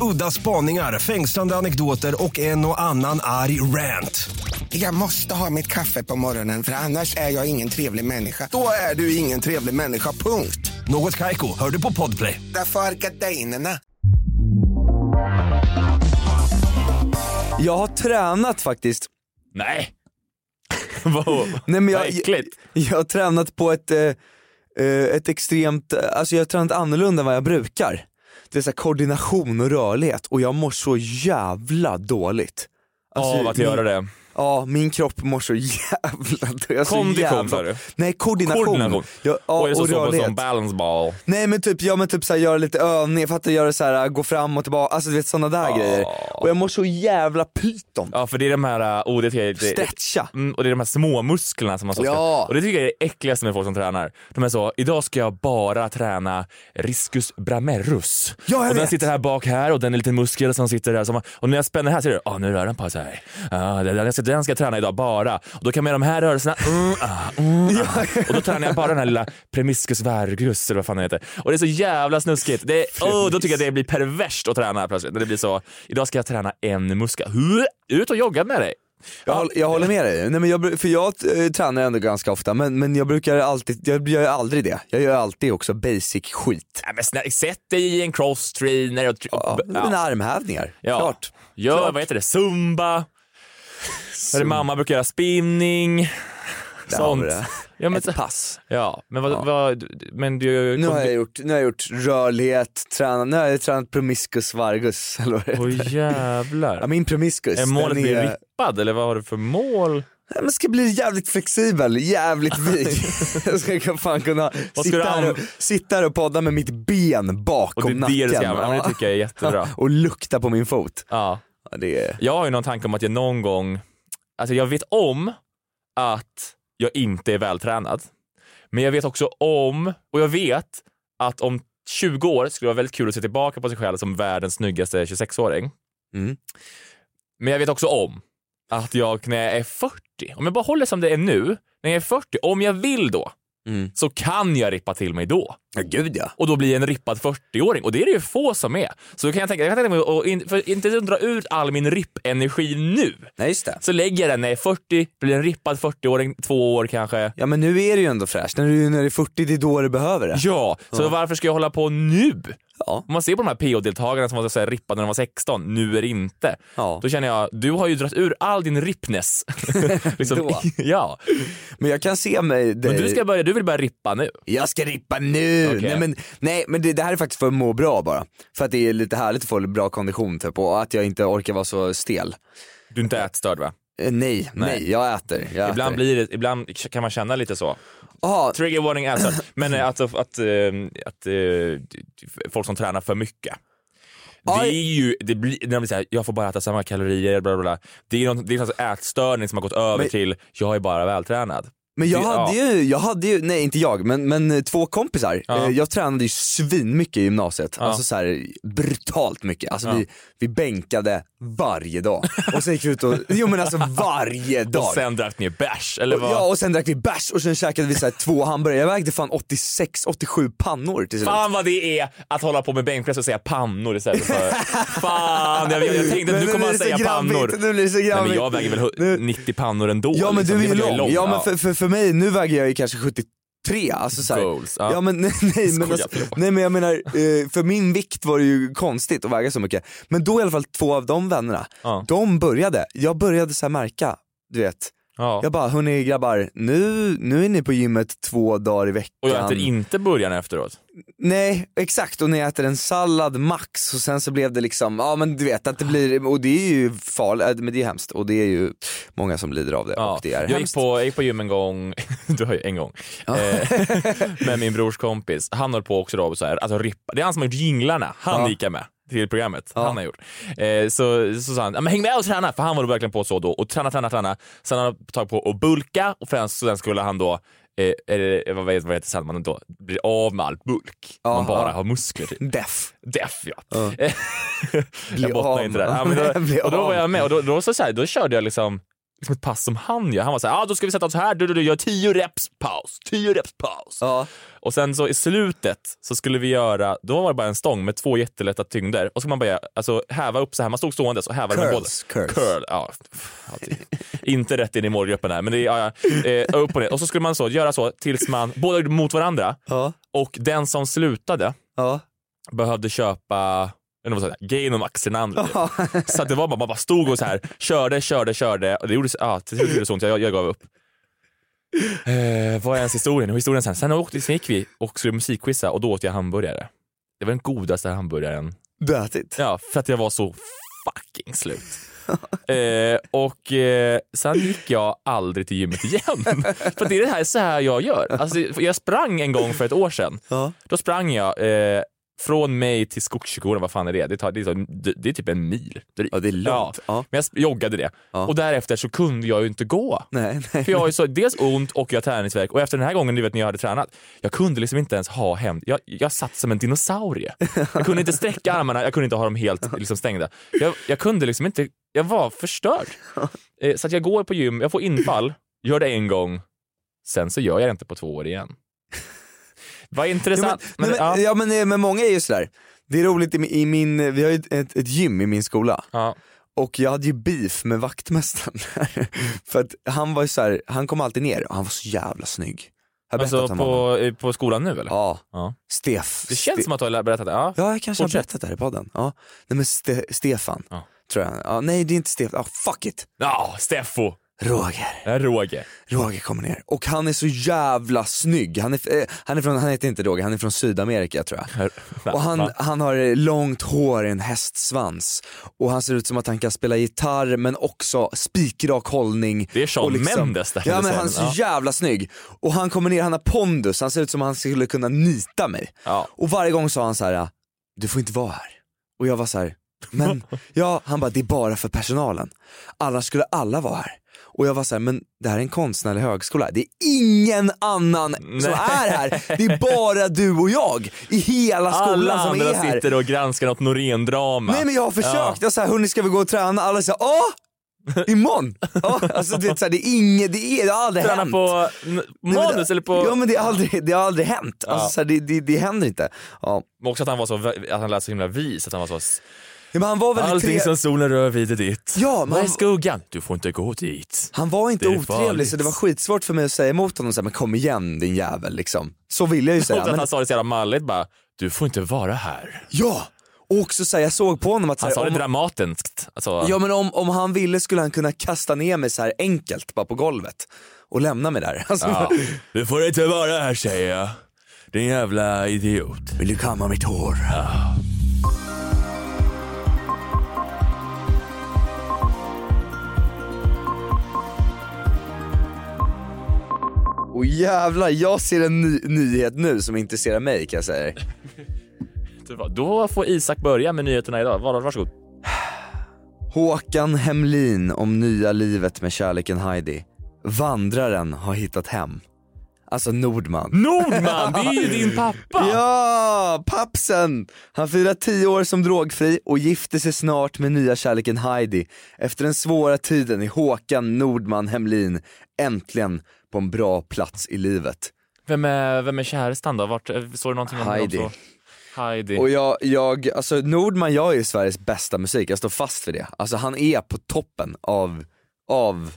Speaker 8: Udda spaningar, fängslande anekdoter och en och annan arg rant.
Speaker 9: Jag måste ha mitt kaffe på morgonen för annars är jag ingen trevlig människa. Då är du ingen trevlig människa, punkt.
Speaker 8: Något Kaiko, hör du på Podplay.
Speaker 9: Därför är gardinerna.
Speaker 7: Jag har tränat faktiskt.
Speaker 6: Nej. [laughs] Wow.
Speaker 7: Nej, men jag, jag, jag har tränat på ett, eh, eh, ett extremt, alltså jag har tränat annorlunda än vad jag brukar. Det är så koordination och rörlighet och jag mår så jävla dåligt. Alltså,
Speaker 6: Av att göra det.
Speaker 7: Ja, min kropp mår så [laughs] jävla dåligt. Jag så
Speaker 6: Kondition, sa du?
Speaker 7: Nej, koordination.
Speaker 6: Koordination.
Speaker 7: Ja, ja,
Speaker 6: och är det så
Speaker 7: och
Speaker 6: så
Speaker 7: rörlighet.
Speaker 6: som balance ball?
Speaker 7: Nej men typ, ja men typ såhär göra lite övningar, fattar? Göra såhär, gå fram och tillbaka, alltså du vet sådana där grejer. Och jag mår så jävla pyton.
Speaker 6: Ja för det är de här, oh, det, det, det,
Speaker 7: Stretcha.
Speaker 6: Mm, och det är de här små musklerna som man så ska,
Speaker 7: Ja.
Speaker 6: Och det tycker jag är det äckligaste med folk som tränar. De är så, idag ska jag bara träna riscus bramerus.
Speaker 7: Ja, jag
Speaker 6: och den
Speaker 7: vet.
Speaker 6: sitter här bak här och den är en liten muskel som sitter där. Som, och när jag spänner här ser du, ah, nu rör den på sig. Ah, den, den, ska, den ska jag träna idag bara. Och då kan man göra de här rörelserna. Mm, ah, mm, ah. Och då tränar jag bara den här lilla premiscus vergus eller vad fan den heter. Och det är så jävla snuskigt. Det är, oh, då tycker jag det blir perverst att träna plötsligt. När det blir så, idag ska jag träna en muskel. Ut och jogga med dig.
Speaker 7: Jag, håll- jag håller med dig, Nej, men jag, för jag eh, tränar ändå ganska ofta men, men jag brukar alltid, jag gör aldrig det. Jag gör alltid också basic skit.
Speaker 6: Ja, men snälla, sätt dig i en cross-trainer och...
Speaker 7: Ja,
Speaker 6: Ja.
Speaker 7: Mina armhävningar,
Speaker 6: Ja.
Speaker 7: klart.
Speaker 6: Gör,
Speaker 7: Klart.
Speaker 6: vad heter det, zumba. Eller mamma brukar göra spinning.
Speaker 7: Där
Speaker 6: Sånt.
Speaker 7: det.
Speaker 6: Ja, men,
Speaker 7: Ett pass.
Speaker 6: ja, men vad, vad, men du...
Speaker 7: Nu har jag gjort, nu har jag gjort rörlighet, tränat, nu har jag tränat promiscus vargus [laughs] eller vad det
Speaker 6: Åh jävlar.
Speaker 7: Ja, min promiscus,
Speaker 6: är målet bli
Speaker 7: är,
Speaker 6: rippad eller vad har du för mål?
Speaker 7: Nej, men ska bli jävligt flexibel, jävligt vig. [laughs] jag ska fan kunna sitta här, och, sitta här och podda med mitt ben
Speaker 6: Och
Speaker 7: bakom
Speaker 6: det är det du
Speaker 7: nacken.
Speaker 6: ska, ja, det tycker jag är jättebra. [laughs]
Speaker 7: och lukta på min fot.
Speaker 6: Ja.
Speaker 7: Ja, det är...
Speaker 6: Jag har ju någon tanke om att jag någon gång, alltså jag vet om att jag inte är vältränad. Men jag vet också om, och jag vet att om 20 år skulle det vara väldigt kul att se tillbaka på sig själv som världens snyggaste 26-åring.
Speaker 7: Mm.
Speaker 6: Men jag vet också om att jag när jag är 40, om jag bara håller som det är nu, när jag är 40, om jag vill då,
Speaker 7: Mm.
Speaker 6: så kan jag rippa till mig då.
Speaker 7: Ja gud ja.
Speaker 6: Och då blir jag en rippad 40-åring. Och det är det ju få som är. Så då kan jag tänka, jag kan tänka mig att in, för inte dra ut all min rippenergi nu.
Speaker 7: Nej just det.
Speaker 6: Så lägger jag den när jag är 40, blir en rippad 40-åring, två år kanske.
Speaker 7: Ja men nu är det ju ändå fräscht, när du, när du är 40 det är då du behöver det.
Speaker 6: Ja, så varför ska jag hålla på nu?
Speaker 7: Ja.
Speaker 6: Om man ser på de här PO-deltagarna som var så här rippade när de var 16, nu är det inte.
Speaker 7: Ja.
Speaker 6: Då känner jag, du har ju dragit ur all din rippness. [laughs] liksom, [laughs] ja.
Speaker 7: Men jag kan se mig dig...
Speaker 6: Men du, ska börja, du vill börja rippa nu.
Speaker 7: Jag ska rippa nu!
Speaker 6: Okej.
Speaker 7: Nej men, nej, men det, det här är faktiskt för att må bra bara. För att det är lite härligt att få bra kondition typ och att jag inte orkar vara så stel.
Speaker 6: Du är inte ätstörd va?
Speaker 7: Eh, nej, nej, jag äter. Jag
Speaker 6: Ibland,
Speaker 7: äter.
Speaker 6: blir det, ibland kan man känna lite så.
Speaker 7: Aha,
Speaker 6: Trigger warning ätstörd. [laughs] Men eh, alltså att, eh, att eh, folk som tränar för mycket. Det är ju, det blir, när de blir såhär, jag får bara äta samma kalorier, bla bla bla. Det är någon, det är någon sorts ätstörning som har gått över
Speaker 7: Men-
Speaker 6: till, jag är bara vältränad.
Speaker 7: Men jag
Speaker 6: Det-
Speaker 7: hade,
Speaker 6: ja.
Speaker 7: ju, jag hade ju, nej inte jag, men, men två kompisar.
Speaker 6: Ja.
Speaker 7: Jag tränade ju svin mycket i gymnasiet,
Speaker 6: Ja.
Speaker 7: alltså så här, brutalt mycket. Alltså vi, vi bänkade varje dag. Och sen gick vi ut och, jo men alltså varje dag.
Speaker 6: Och sen drack ni bärs, eller vad?
Speaker 7: Ja och sen drack vi bärs och sen käkade vi så här två hamburgare. Jag vägde fan 86-87 pannor till slut.
Speaker 6: Fan vad det är att hålla på med bänkpress och säga pannor istället för... Fan, jag, jag, tänkte att nu
Speaker 7: nu
Speaker 6: kommer han säga
Speaker 7: grabbigt,
Speaker 6: pannor.
Speaker 7: nu blir det så
Speaker 6: Nej, men
Speaker 7: grabbigt.
Speaker 6: jag väger väl hu-
Speaker 7: Nu-
Speaker 6: 90 pannor ändå.
Speaker 7: Ja men
Speaker 6: liksom.
Speaker 7: du är ju
Speaker 6: var
Speaker 7: lång. Ja men för, för, för mig, nu väger jag ju kanske 73, alltså så här,
Speaker 6: Goals, ja.
Speaker 7: ja. men [laughs] nej, nej, men alltså, nej men jag menar, eh, för min vikt var det ju konstigt att väga så mycket. Men då i alla fall två av de vännerna,
Speaker 6: Ja.
Speaker 7: de började, jag började så märka, du vet.
Speaker 6: Ja.
Speaker 7: Jag bara, hörni grabbar, nu, nu är ni på gymmet två dagar i veckan.
Speaker 6: Och jag äter inte burgaren efteråt.
Speaker 7: Nej, exakt och jag äter en sallad max och sen så blev det liksom, ja men du vet att det blir, och det är ju farligt, men det är hemskt och det är ju många som lider av det
Speaker 6: Ja.
Speaker 7: och det är
Speaker 6: jag, gick
Speaker 7: hemskt.
Speaker 6: på, jag gick på gym en gång, [laughs] du har ju en gång. Eh, [laughs] med min brors kompis. Han höll på också då så här, alltså rippa. Det är han som har gjort jinglarna. Han
Speaker 7: Ja.
Speaker 6: gick jag med till programmet.
Speaker 7: Ja.
Speaker 6: Han har gjort. Eh, så, så sa han, men häng med och träna, för han var då verkligen på så då. Och träna, träna, träna. Sen har han tagit på att bulka och främst sen skulle han då Eh, eller vad vet vad heter sen man då blir av med all bulk.
Speaker 7: Ja,
Speaker 6: man bara har muskler typ.
Speaker 7: Deff.
Speaker 6: Deff ja.
Speaker 7: Ja. [laughs]
Speaker 6: jag bottnar inte där. Ja, då, [laughs] och då var jag med och då, då, så, så här, då körde jag liksom, liksom ett pass som han gör. Han var så här, ah, då ska vi sätta oss här, du, du, du gör 10 reps paus, 10 reps paus.
Speaker 7: Ja.
Speaker 6: Och sen så i slutet så skulle vi göra, då var det bara en stång med två jättelätta tyngder och så ska man bara alltså, häva upp så här, man stod stående och häva med båda.
Speaker 7: Curls.
Speaker 6: Curl, ja. Inte rätt in i målgruppen här men det är, ja, eh, upp och ner. Och så skulle man så göra så tills man, båda gjorde mot varandra
Speaker 7: Ja.
Speaker 6: och den som slutade
Speaker 7: Ja.
Speaker 6: behövde köpa eller och max i den andra. Typ. Så att det var bara, man bara stod och så här körde, körde, körde och det gjorde, ja, till slut gjorde det så ont, jag, jag gav upp. Eh, vad är ens historien? Och historien sen, sen åkte, sen gick vi och skulle musikquizza och då åt jag hamburgare. Det var den godaste hamburgaren.
Speaker 7: Du ätit?
Speaker 6: Ja, för att jag var så fucking slut. eh, och eh, sen gick jag aldrig till gymmet igen. [laughs] för det är det här, så här jag gör. Alltså, jag sprang en gång för ett år sedan. Då sprang jag eh, från mig till Skogskyrkogården, vad fan är det? Det, tar, det, tar, det, är typ en mil. drygt.
Speaker 7: Ja, det är långt. Ja.
Speaker 6: Men jag joggade det.
Speaker 7: Ja.
Speaker 6: Och därefter så kunde jag ju inte gå.
Speaker 7: Nej, nej.
Speaker 6: För jag har ju så, dels ont och jag har träningsvärk och efter den här gången du vet, när jag hade tränat, jag kunde liksom inte ens ha hem, jag, jag satt som en dinosaurie. Jag kunde inte sträcka armarna, jag kunde inte ha dem helt liksom, stängda. Jag, jag kunde liksom inte, jag var förstörd. Eh, Så att jag går på gym, jag får infall, gör det en gång, sen så gör jag det inte på två år igen. Vad
Speaker 7: Ja,
Speaker 6: intressant.
Speaker 7: men,
Speaker 6: men,
Speaker 7: men,
Speaker 6: ja.
Speaker 7: ja, men, men många är ju sådär. Det är roligt i, i min, vi har ju ett, ett, gym i min skola.
Speaker 6: Ja.
Speaker 7: Och jag hade ju beef med vaktmästaren. [laughs] För att han var ju så här, han kom alltid ner och han var så jävla snygg. Har
Speaker 6: Alltså på, eh, på skolan nu eller?
Speaker 7: Ja,
Speaker 6: Ja.
Speaker 7: Stef.
Speaker 6: Det känns
Speaker 7: Ste-
Speaker 6: som att du har berättat det. Ja.
Speaker 7: Ja, jag kanske
Speaker 6: Fortsätt.
Speaker 7: har berättat det här i podden. Ja. Nej men Ste- Stefan,
Speaker 6: Ja.
Speaker 7: tror jag. Ja, nej det är inte Stefan, ah, fuck it.
Speaker 6: Ja, Steffo.
Speaker 7: Roger.
Speaker 6: Det Roger.
Speaker 7: Roger kommer ner och han är så jävla snygg. Han, är, eh, han, är från, han heter inte Roger, han är från Sydamerika tror jag. Och han, han har långt hår, en hästsvans och han ser ut som att han kan spela gitarr men också spikrak hållning.
Speaker 6: Det är Shawn
Speaker 7: liksom-
Speaker 6: Mendes där,
Speaker 7: Ja
Speaker 6: du
Speaker 7: men han är så jävla snygg. Och han kommer ner, han har pondus, han ser ut som att han skulle kunna nita mig.
Speaker 6: Ja.
Speaker 7: Och varje gång sa han så här: du får inte vara här. Och jag var så här, men [laughs] ja, han bara det är bara för personalen. Annars skulle alla vara här. Och jag var så här, men det här är en konstnärlig högskola, det är ingen annan som är här. Det är bara du och jag i hela skolan
Speaker 6: Alla
Speaker 7: som
Speaker 6: andra
Speaker 7: är här.
Speaker 6: sitter och granskar något Norén-drama.
Speaker 7: Nej men jag har försökt, jag sa hörni ska vi gå och träna? Alla säger ja, imorgon. Ja, alltså det är, så här, det är inget, det, är, det har aldrig
Speaker 6: Träna
Speaker 7: hänt.
Speaker 6: på n-
Speaker 7: Nej,
Speaker 6: manus
Speaker 7: det,
Speaker 6: eller på...
Speaker 7: Ja men det har aldrig, det har aldrig hänt. Alltså, så här, det, det, det händer inte. Ja.
Speaker 6: Men också att han var så, att han lät så himla vis, att han var så...
Speaker 7: Ja, men han var väldigt
Speaker 6: Allting
Speaker 7: tre-
Speaker 6: som solen rör vid är ditt.
Speaker 7: Ja, men
Speaker 6: är
Speaker 7: han-
Speaker 6: skuggan? Du får inte gå dit.
Speaker 7: Han var inte otrevlig
Speaker 6: farligt.
Speaker 7: så det var skitsvårt för mig att säga emot honom så här, men kom igen din jävel liksom. Så ville jag ju säga.
Speaker 6: att
Speaker 7: Men,
Speaker 6: han sa det så jävla malligt bara, du får inte vara här.
Speaker 7: ja! Och också så här, jag såg på honom att så
Speaker 6: Han
Speaker 7: här,
Speaker 6: sa det
Speaker 7: om,
Speaker 6: dramatiskt. Alltså,
Speaker 7: Ja men om, om han ville skulle han kunna kasta ner mig så här enkelt bara på golvet och lämna mig där. [laughs] Alltså,
Speaker 6: ja. Du får inte vara här säger jag. Din jävla idiot.
Speaker 7: Vill du kamma mitt hår? Och jävlar, jag ser en ny nyhet nu som intresserar mig kan jag säga. [laughs]
Speaker 6: Då får Isak börja med nyheterna idag. Var- Varsågod.
Speaker 7: Håkan Hemlin om nya livet med kärleken Heidi. Vandraren har hittat hem. Alltså Nordman.
Speaker 6: Nordman, det är ju din [laughs] pappa!
Speaker 7: Ja, pappsen! Han firar 10 år som drogfri och gifter sig snart med nya kärleken Heidi. Efter den svåra tiden är Håkan Nordman Hemlin äntligen på en bra plats i livet.
Speaker 6: Vem är, vem är kärestan då? Vart, eh, såg du någonting om
Speaker 7: Heidi.
Speaker 6: dem? Heidi.
Speaker 7: Och jag, jag, alltså Nordman gör ju Sveriges bästa musik, jag står fast vid det. Alltså han är på toppen av, av,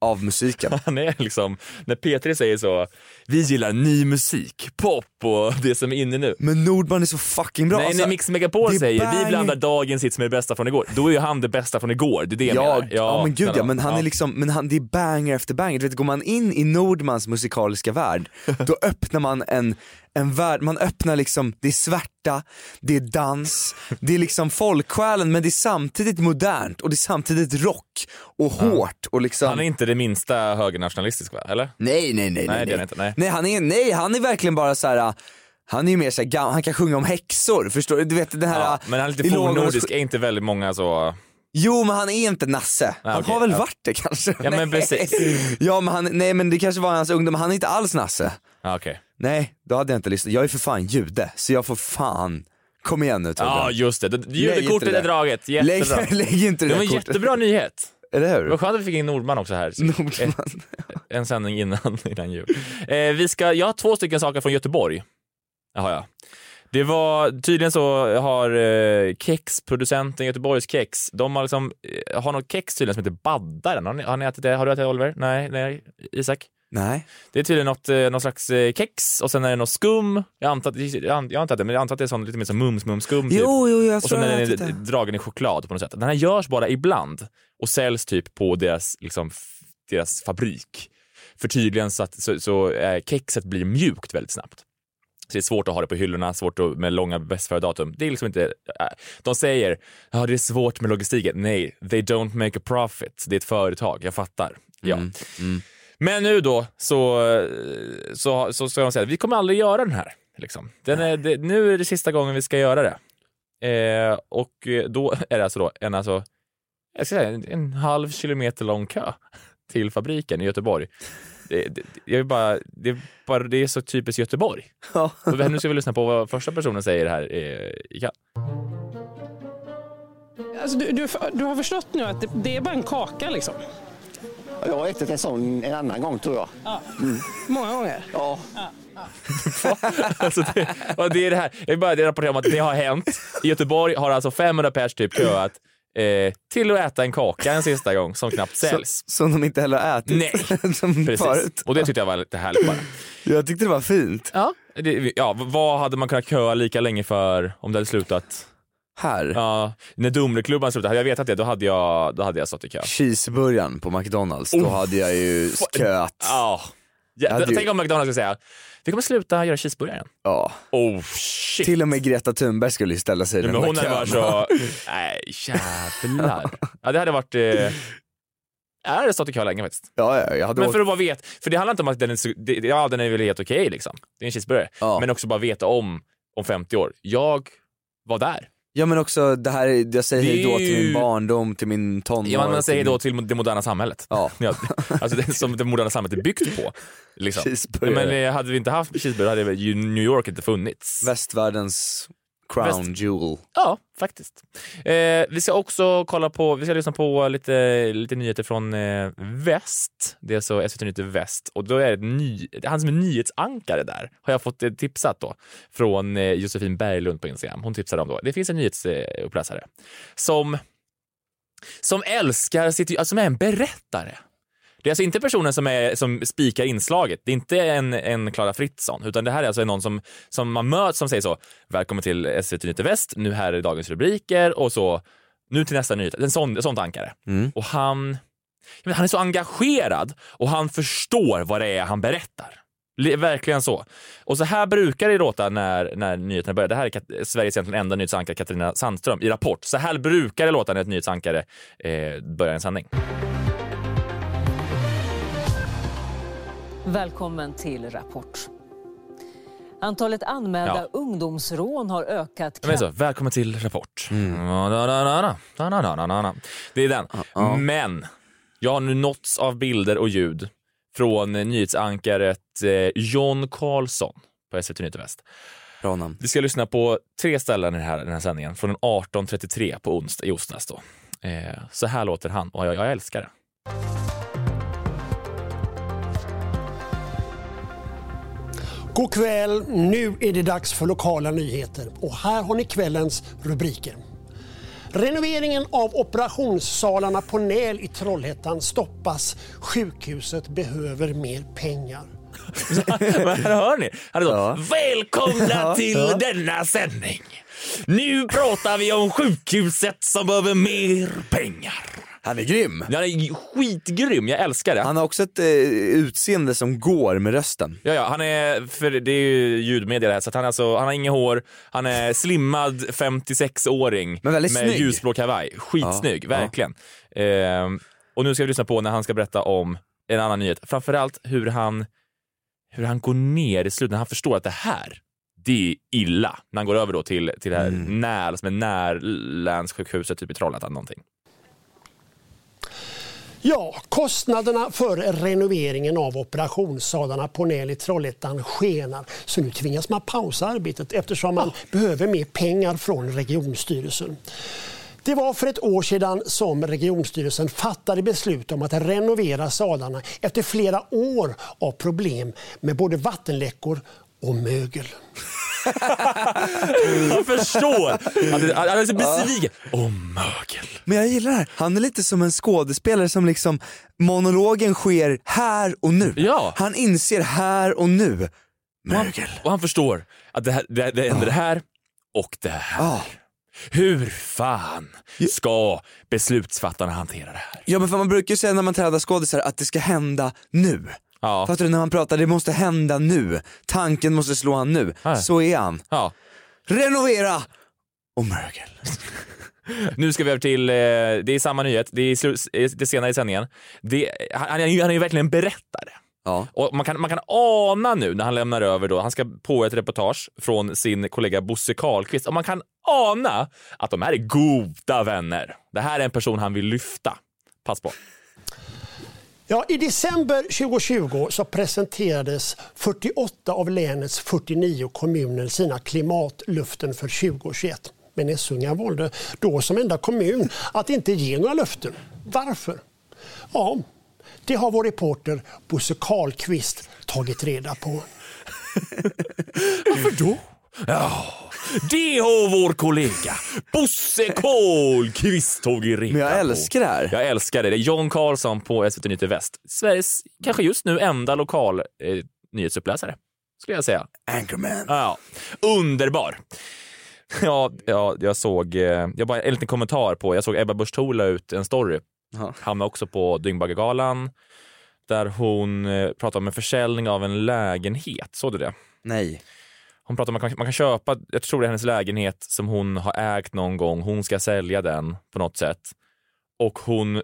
Speaker 7: av musiken. [laughs]
Speaker 6: Han är liksom, när P3 säger så, vi gillar ny musik, pop och det som är inne nu.
Speaker 7: Men Nordman är så fucking bra.
Speaker 6: Nej,
Speaker 7: alltså,
Speaker 6: när Mix Megapol säger vi
Speaker 7: bang-
Speaker 6: blandar dagens hits med det bästa från igår, då är ju han det bästa från igår. Det är det jag
Speaker 7: Ja,
Speaker 6: menar.
Speaker 7: ja, men gud ja, men han
Speaker 6: Ja.
Speaker 7: är liksom, men han, det är banger efter banger. Du vet, går man in i Nordmans musikaliska värld, [laughs] då öppnar man en, en värld, man öppnar liksom, det är svärta, det är dans, det är liksom folksjälen men det är samtidigt modernt och det är samtidigt rock och hårt och liksom
Speaker 6: Han är inte det minsta högernationalistisk va? Eller?
Speaker 7: Nej nej nej
Speaker 6: Nej, det
Speaker 7: nej.
Speaker 6: han inte, nej.
Speaker 7: nej han är, nej han är verkligen bara så här. han är ju mer såhär, han kan sjunga om häxor, förstår du? Du vet den här...
Speaker 6: Ja, men han är lite fornnordisk, är inte väldigt många så...
Speaker 7: Jo men han är inte Nasse, han
Speaker 6: okej,
Speaker 7: har väl
Speaker 6: ja.
Speaker 7: varit det kanske?
Speaker 6: Ja, men
Speaker 7: Nej.
Speaker 6: precis. [laughs]
Speaker 7: Ja men han, nej men det kanske var hans ungdom, han är inte alls Nasse.
Speaker 6: Ja, okej.
Speaker 7: Nej, då hade jag inte lyssnat. Jag är för fan jude, så jag får fan, kom igen nu Torbjörn.
Speaker 6: Ja just det, Det- judekortet
Speaker 7: det
Speaker 6: är draget, jättebra.
Speaker 7: Lägg, [laughs] lägg inte det
Speaker 6: Det var en jättebra nyhet.
Speaker 7: Eller
Speaker 6: Det
Speaker 7: hur?
Speaker 6: var skönt att vi fick in Nordman också här. [laughs]
Speaker 7: Nordman.
Speaker 6: Ett, en sändning innan, [laughs] innan jul. Eh, vi ska, jag har två stycken saker från Göteborg. Det har jag. Det var, tydligen så har eh, kexproducenten Göteborgs kex, de har liksom, eh, har något kex tydligen som heter Baddaren. Har, ni, har ni ätit det? Har du ätit det Oliver? Nej, nej, Isak?
Speaker 7: Nej.
Speaker 6: Det är tydligen något, eh, någon slags eh, kex och sen är det något skum. Jag antar, jag an- jag har inte ätit det, men jag antar att det är sånt lite mer som mums-mums-skum. Typ.
Speaker 7: Jo, jo, jag
Speaker 6: och sen är den dragen i choklad på något sätt. Den här görs bara ibland och säljs typ på deras, liksom, deras fabrik. För tydligen så att så, så, eh, kexet blir mjukt väldigt snabbt. Så det är svårt att ha det på hyllorna, svårt att, med långa bäst före datum. Det är liksom inte, äh, de säger ja det är svårt med logistiken. Nej, they don't make a profit. Det är ett företag, jag fattar. Ja.
Speaker 7: Mm,
Speaker 6: Men nu då så, så, så ska de säga att vi kommer aldrig göra den här. Liksom. Den är, det, nu är det sista gången vi ska göra det. Eh, och då är det alltså då en, alltså, jag ska säga, en, en halv kilometer lång kö till fabriken i Göteborg. Det, det, jag vill bara, det, är bara, det är så typiskt Göteborg.
Speaker 7: Ja.
Speaker 6: Och nu ska vi lyssna på vad första personen säger här eh, i kön.
Speaker 4: Alltså, du, du, du har förstått nu att det, det är bara en kaka liksom?
Speaker 10: Jag har ätit en sån en annan gång tror jag.
Speaker 4: Många gånger?
Speaker 10: Ja. [laughs]
Speaker 6: Alltså det, och det är det här. Jag vill bara rapportera om att det har hänt. I Göteborg har alltså 500 pers typ köat eh, till att äta en kaka en sista gång som knappt säljs.
Speaker 7: Som de inte heller har ätit.
Speaker 6: Nej, [laughs]
Speaker 7: som
Speaker 6: Precis.
Speaker 7: förut.
Speaker 6: Och det tyckte jag var lite härligt bara.
Speaker 7: Jag tyckte det var fint.
Speaker 6: Ja. Det, ja, vad hade man kunnat köa lika länge för om det hade slutat?
Speaker 7: Här.
Speaker 6: Ja, när Dumleklubban slutade, hade jag vetat det då hade jag, då hade jag stått i kö.
Speaker 7: Cheeseburgaren på McDonalds, då
Speaker 6: Oh.
Speaker 7: hade jag ju köat.
Speaker 6: Ja. Ja,
Speaker 7: ju-
Speaker 6: Tänk om McDonalds skulle säga, vi kommer sluta göra cheeseburgare igen.
Speaker 7: Ja.
Speaker 6: Oh shit.
Speaker 7: Till och med Greta Thunberg skulle ju ställa sig i den
Speaker 6: men hon hade varit så, [laughs] nej jävlar. Ja det hade varit, eh, jag hade stått i kö länge faktiskt.
Speaker 7: Ja, ja, jag hade
Speaker 6: Men
Speaker 7: åkt...
Speaker 6: för att bara veta, för det handlar inte om att den är, så, ja den är väl helt okej liksom. Det är en cheeseburgare.
Speaker 7: Ja.
Speaker 6: Men också bara veta om, om 50 år, jag var där.
Speaker 7: Ja men också det här, är- jag säger hej då till min barndom, till min tonår.
Speaker 6: Ja, man, man säger
Speaker 7: till
Speaker 6: då till det moderna samhället.
Speaker 7: Ja. [laughs]
Speaker 6: Ja, alltså det som det moderna samhället är byggt på. Liksom. [laughs] Ja, men eh, hade vi inte haft cheeseburgare hade ju New York inte funnits.
Speaker 7: Västvärldens crown jewel.
Speaker 6: Ja, faktiskt. Eh, vi ska också kolla på, vi ska lyssna på lite, lite nyheter från eh, väst. Det är så SVT Nyheter Väst och då är det ny, han som är nyhetsankare där har jag fått eh, tipsat då från eh, Josefin Berglund på Instagram. Hon tipsade om då. Det finns en nyhetsuppläsare som som älskar sitt, alltså som är en berättare. Det är alltså inte personen som, är, som spikar inslaget. Det är inte en, en Clara Fritzson, utan det här är alltså någon som, som man möts som säger så. Välkommen till SVT Nyheter Väst. Nu här är dagens rubriker och så. Nu till nästa nyhet. En sån, en sån ankare. Och han, vet, han är så engagerad och han förstår vad det är han berättar. Verkligen så. Och så här brukar det låta när, när nyheterna börjar. Det här är Kat- Sveriges egentligen enda nyhetsankare Katarina Sandström i Rapport. Så här brukar det låta när ett nyhetsankare eh, börjar en sändning.
Speaker 11: Välkommen till Rapport. Antalet anmälda
Speaker 6: Ja.
Speaker 11: ungdomsrån har ökat
Speaker 6: Men så, välkommen till Rapport. Da-da-da-da-da. Det är den. Men jag har nu nåtts av bilder och ljud från eh, nyhetsankaret eh, John Karlsson på SVT Nyheter Väst.
Speaker 7: Bra namn.
Speaker 6: Vi ska lyssna på tre ställen i den här, den här sändningen från 18.33 på onsdag, i Osnäs. Då. Eh, så här låter han och jag, jag älskar det.
Speaker 12: God kväll, nu är det dags för lokala nyheter och här har ni kvällens rubriker. Renoveringen av operationssalarna på Näl i Trollhättan stoppas. Sjukhuset behöver mer pengar. [laughs]
Speaker 6: Här hör ni. Han är så,
Speaker 7: Ja.
Speaker 6: Välkomna
Speaker 7: Ja,
Speaker 6: till
Speaker 7: ja.
Speaker 6: denna sändning. Nu pratar vi om sjukhuset som behöver mer pengar.
Speaker 7: Han är grym.
Speaker 6: Han är skitgrym, jag älskar det.
Speaker 7: Han har också ett eh, utseende som går med rösten.
Speaker 6: Ja, ja, han är, för det är ju ljudmedia det här, så han, är alltså, han har inget hår, han är [laughs] slimmad 56-åring
Speaker 7: Men väldigt
Speaker 6: med
Speaker 7: snygg.
Speaker 6: ljusblå kavaj. Skitsnygg,
Speaker 7: Ja,
Speaker 6: verkligen. Ehm, och nu ska vi lyssna på när han ska berätta om en annan nyhet. Framförallt hur han, hur han går ner i slutet, när han förstår att det här, det är illa. När han går över då till, till det här
Speaker 7: Mm.
Speaker 6: när, som är närlänssjukhuset typ i Trollhättan någonting.
Speaker 12: Ja, kostnaderna för renoveringen av operationssalarna på Näl i Trollhättan skenar. Så nu tvingas man pausa arbetet eftersom man behöver mer pengar från regionstyrelsen. Det var för ett år sedan som regionstyrelsen fattade beslut om att renovera salarna efter flera år av problem med både vattenläckor och mögel. [laughs]
Speaker 6: Han förstår! Han är, han är så besviken. Åh, mögel.
Speaker 7: Men jag gillar det här. Han är lite som en skådespelare som liksom, monologen sker här och nu.
Speaker 6: Ja.
Speaker 7: Han inser här och nu.
Speaker 6: Och han,
Speaker 7: Mögel.
Speaker 6: och han förstår att det, här, det, det händer det här och det här.
Speaker 7: Ja.
Speaker 6: Hur fan ska beslutsfattarna hantera det här?
Speaker 7: Ja men för man brukar ju säga när man tränar skådisar att det ska hända nu.
Speaker 6: Ja.
Speaker 7: Fattar du? När man pratar, det måste hända nu. Tanken måste slå han nu.
Speaker 6: Ja.
Speaker 7: Så är han.
Speaker 6: Ja.
Speaker 7: Renovera och mögel. [laughs]
Speaker 6: Nu ska vi över till, eh, det är samma nyhet, det är, slu, det är senare i sändningen. Det, han, är ju, han är ju verkligen en berättare.
Speaker 7: Ja.
Speaker 6: Och man kan, man kan ana nu när han lämnar över då, han ska på ett reportage från sin kollega Bosse Karlqvist och man kan ana att de här är goda vänner. Det här är en person han vill lyfta. Pass på.
Speaker 12: Ja, I december 2020 så presenterades 48 av länets 49 kommuner sina klimatlöften för 2021. Men Essunga valde då som enda kommun att inte ge några löften. Varför? Ja, det har vår reporter Bosse Karlqvist tagit reda på. [laughs]
Speaker 6: Varför då? Ja, det har vår kollega Bosse Karlqvist tagit reda
Speaker 7: Men jag älskar det här.
Speaker 6: Jag älskar det. Det är John Karlsson på SVT Nyheter Väst. Sveriges kanske just nu enda lokal eh, nyhetsuppläsare, skulle jag säga.
Speaker 7: Anchorman.
Speaker 6: Ja, underbar. Ja, ja, jag såg, eh, jag bara en liten kommentar på, jag såg Ebba Busch Thor la ut en story.
Speaker 7: Ja.
Speaker 6: Hamnade också på Dyngbaggegalan där hon eh, pratade om en försäljning av en lägenhet. Såg du det?
Speaker 7: Nej.
Speaker 6: Hon pratar om att man kan, man kan köpa, jag tror det är hennes lägenhet som hon har ägt någon gång, hon ska sälja den på något sätt. Och hon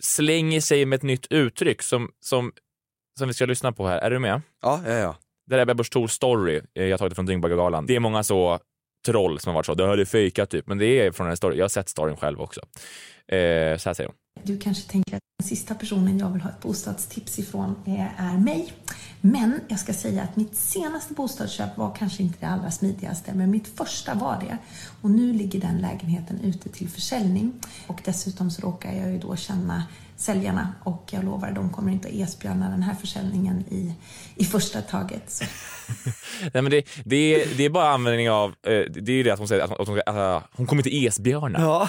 Speaker 6: slänger sig med ett nytt uttryck som, som, som vi ska lyssna på här. Är du med?
Speaker 7: Ja, ja, ja.
Speaker 6: Det här är Ebba Busch Thors story, eh, jag har tagit det från Dyngbaggegalan. Det är många så troll som har varit så, det här är fejkat typ, men det är från en story. Jag har sett storyn själv också. Eh, så här säger hon.
Speaker 13: Du kanske tänker att den sista personen jag vill ha ett bostadstips ifrån är, är mig. Men jag ska säga att mitt senaste bostadsköp var kanske inte det allra smidigaste, men mitt första var det. Och nu ligger den lägenheten ute till försäljning. Och dessutom så råkar jag ju då känna säljarna och jag lovar, de kommer inte att esbjörna den här försäljningen i, i första taget. [laughs]
Speaker 6: Nej, men det, det, är, det är bara användning av, eh, det är ju det att hon säger att hon, att hon, att hon kommer inte esbjörna.
Speaker 7: Ja.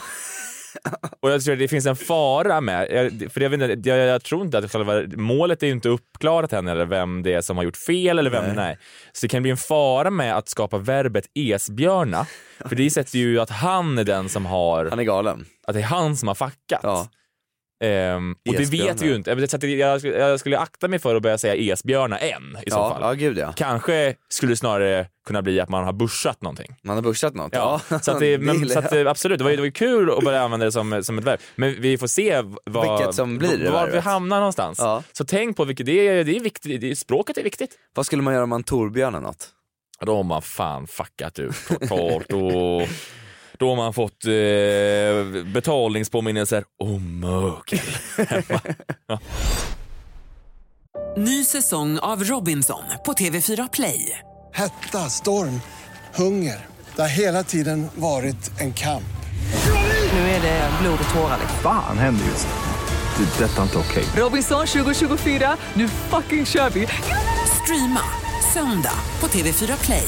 Speaker 7: [laughs]
Speaker 6: Och jag tror det finns en fara med, jag, för jag, vet jag, jag tror inte att själva målet är inte uppklarat än eller vem det är som har gjort fel eller vem, nej.
Speaker 7: Nej.
Speaker 6: Så det kan bli en fara med att skapa verbet esbjörna, för det sätter ju att han är den som har,
Speaker 7: Han är galen.
Speaker 6: att det är han som har fuckat.
Speaker 7: Ja.
Speaker 6: Ehm, och det vet vi ju inte. Så jag, skulle- jag skulle akta mig för att börja säga esbjörna än i så
Speaker 7: Ja,
Speaker 6: fall.
Speaker 7: ja, gud ja.
Speaker 6: Kanske skulle det snarare kunna bli att man har börsat någonting.
Speaker 7: Man har börsat något.
Speaker 6: Ja, så, att det, [laughs] men, så att, absolut, det var, ju- det var ju kul att börja använda det som, som ett verb. Men vi får se vad,
Speaker 7: Vilket som blir det
Speaker 6: var vi hamnar någonstans.
Speaker 7: Ja.
Speaker 6: Så tänk på vilket, det är, det är viktigt, det är, språket är viktigt.
Speaker 7: Vad skulle man göra om man torbjörnar något?
Speaker 6: Då har man fan fuckat ut totalt och då har man fått eh, betalningspåminnelser och mögel hemma. [laughs] Ja.
Speaker 1: Ny säsong av Robinson på TV4 Play.
Speaker 2: Hetta, storm, hunger. Det har hela tiden varit en kamp.
Speaker 1: Nu är det blod och tårar. liksom.
Speaker 3: Fan händer just nu. Det. är Detta är inte okej.
Speaker 1: Robinson 2024, nu fucking kör vi! Streama söndag på TV4 Play.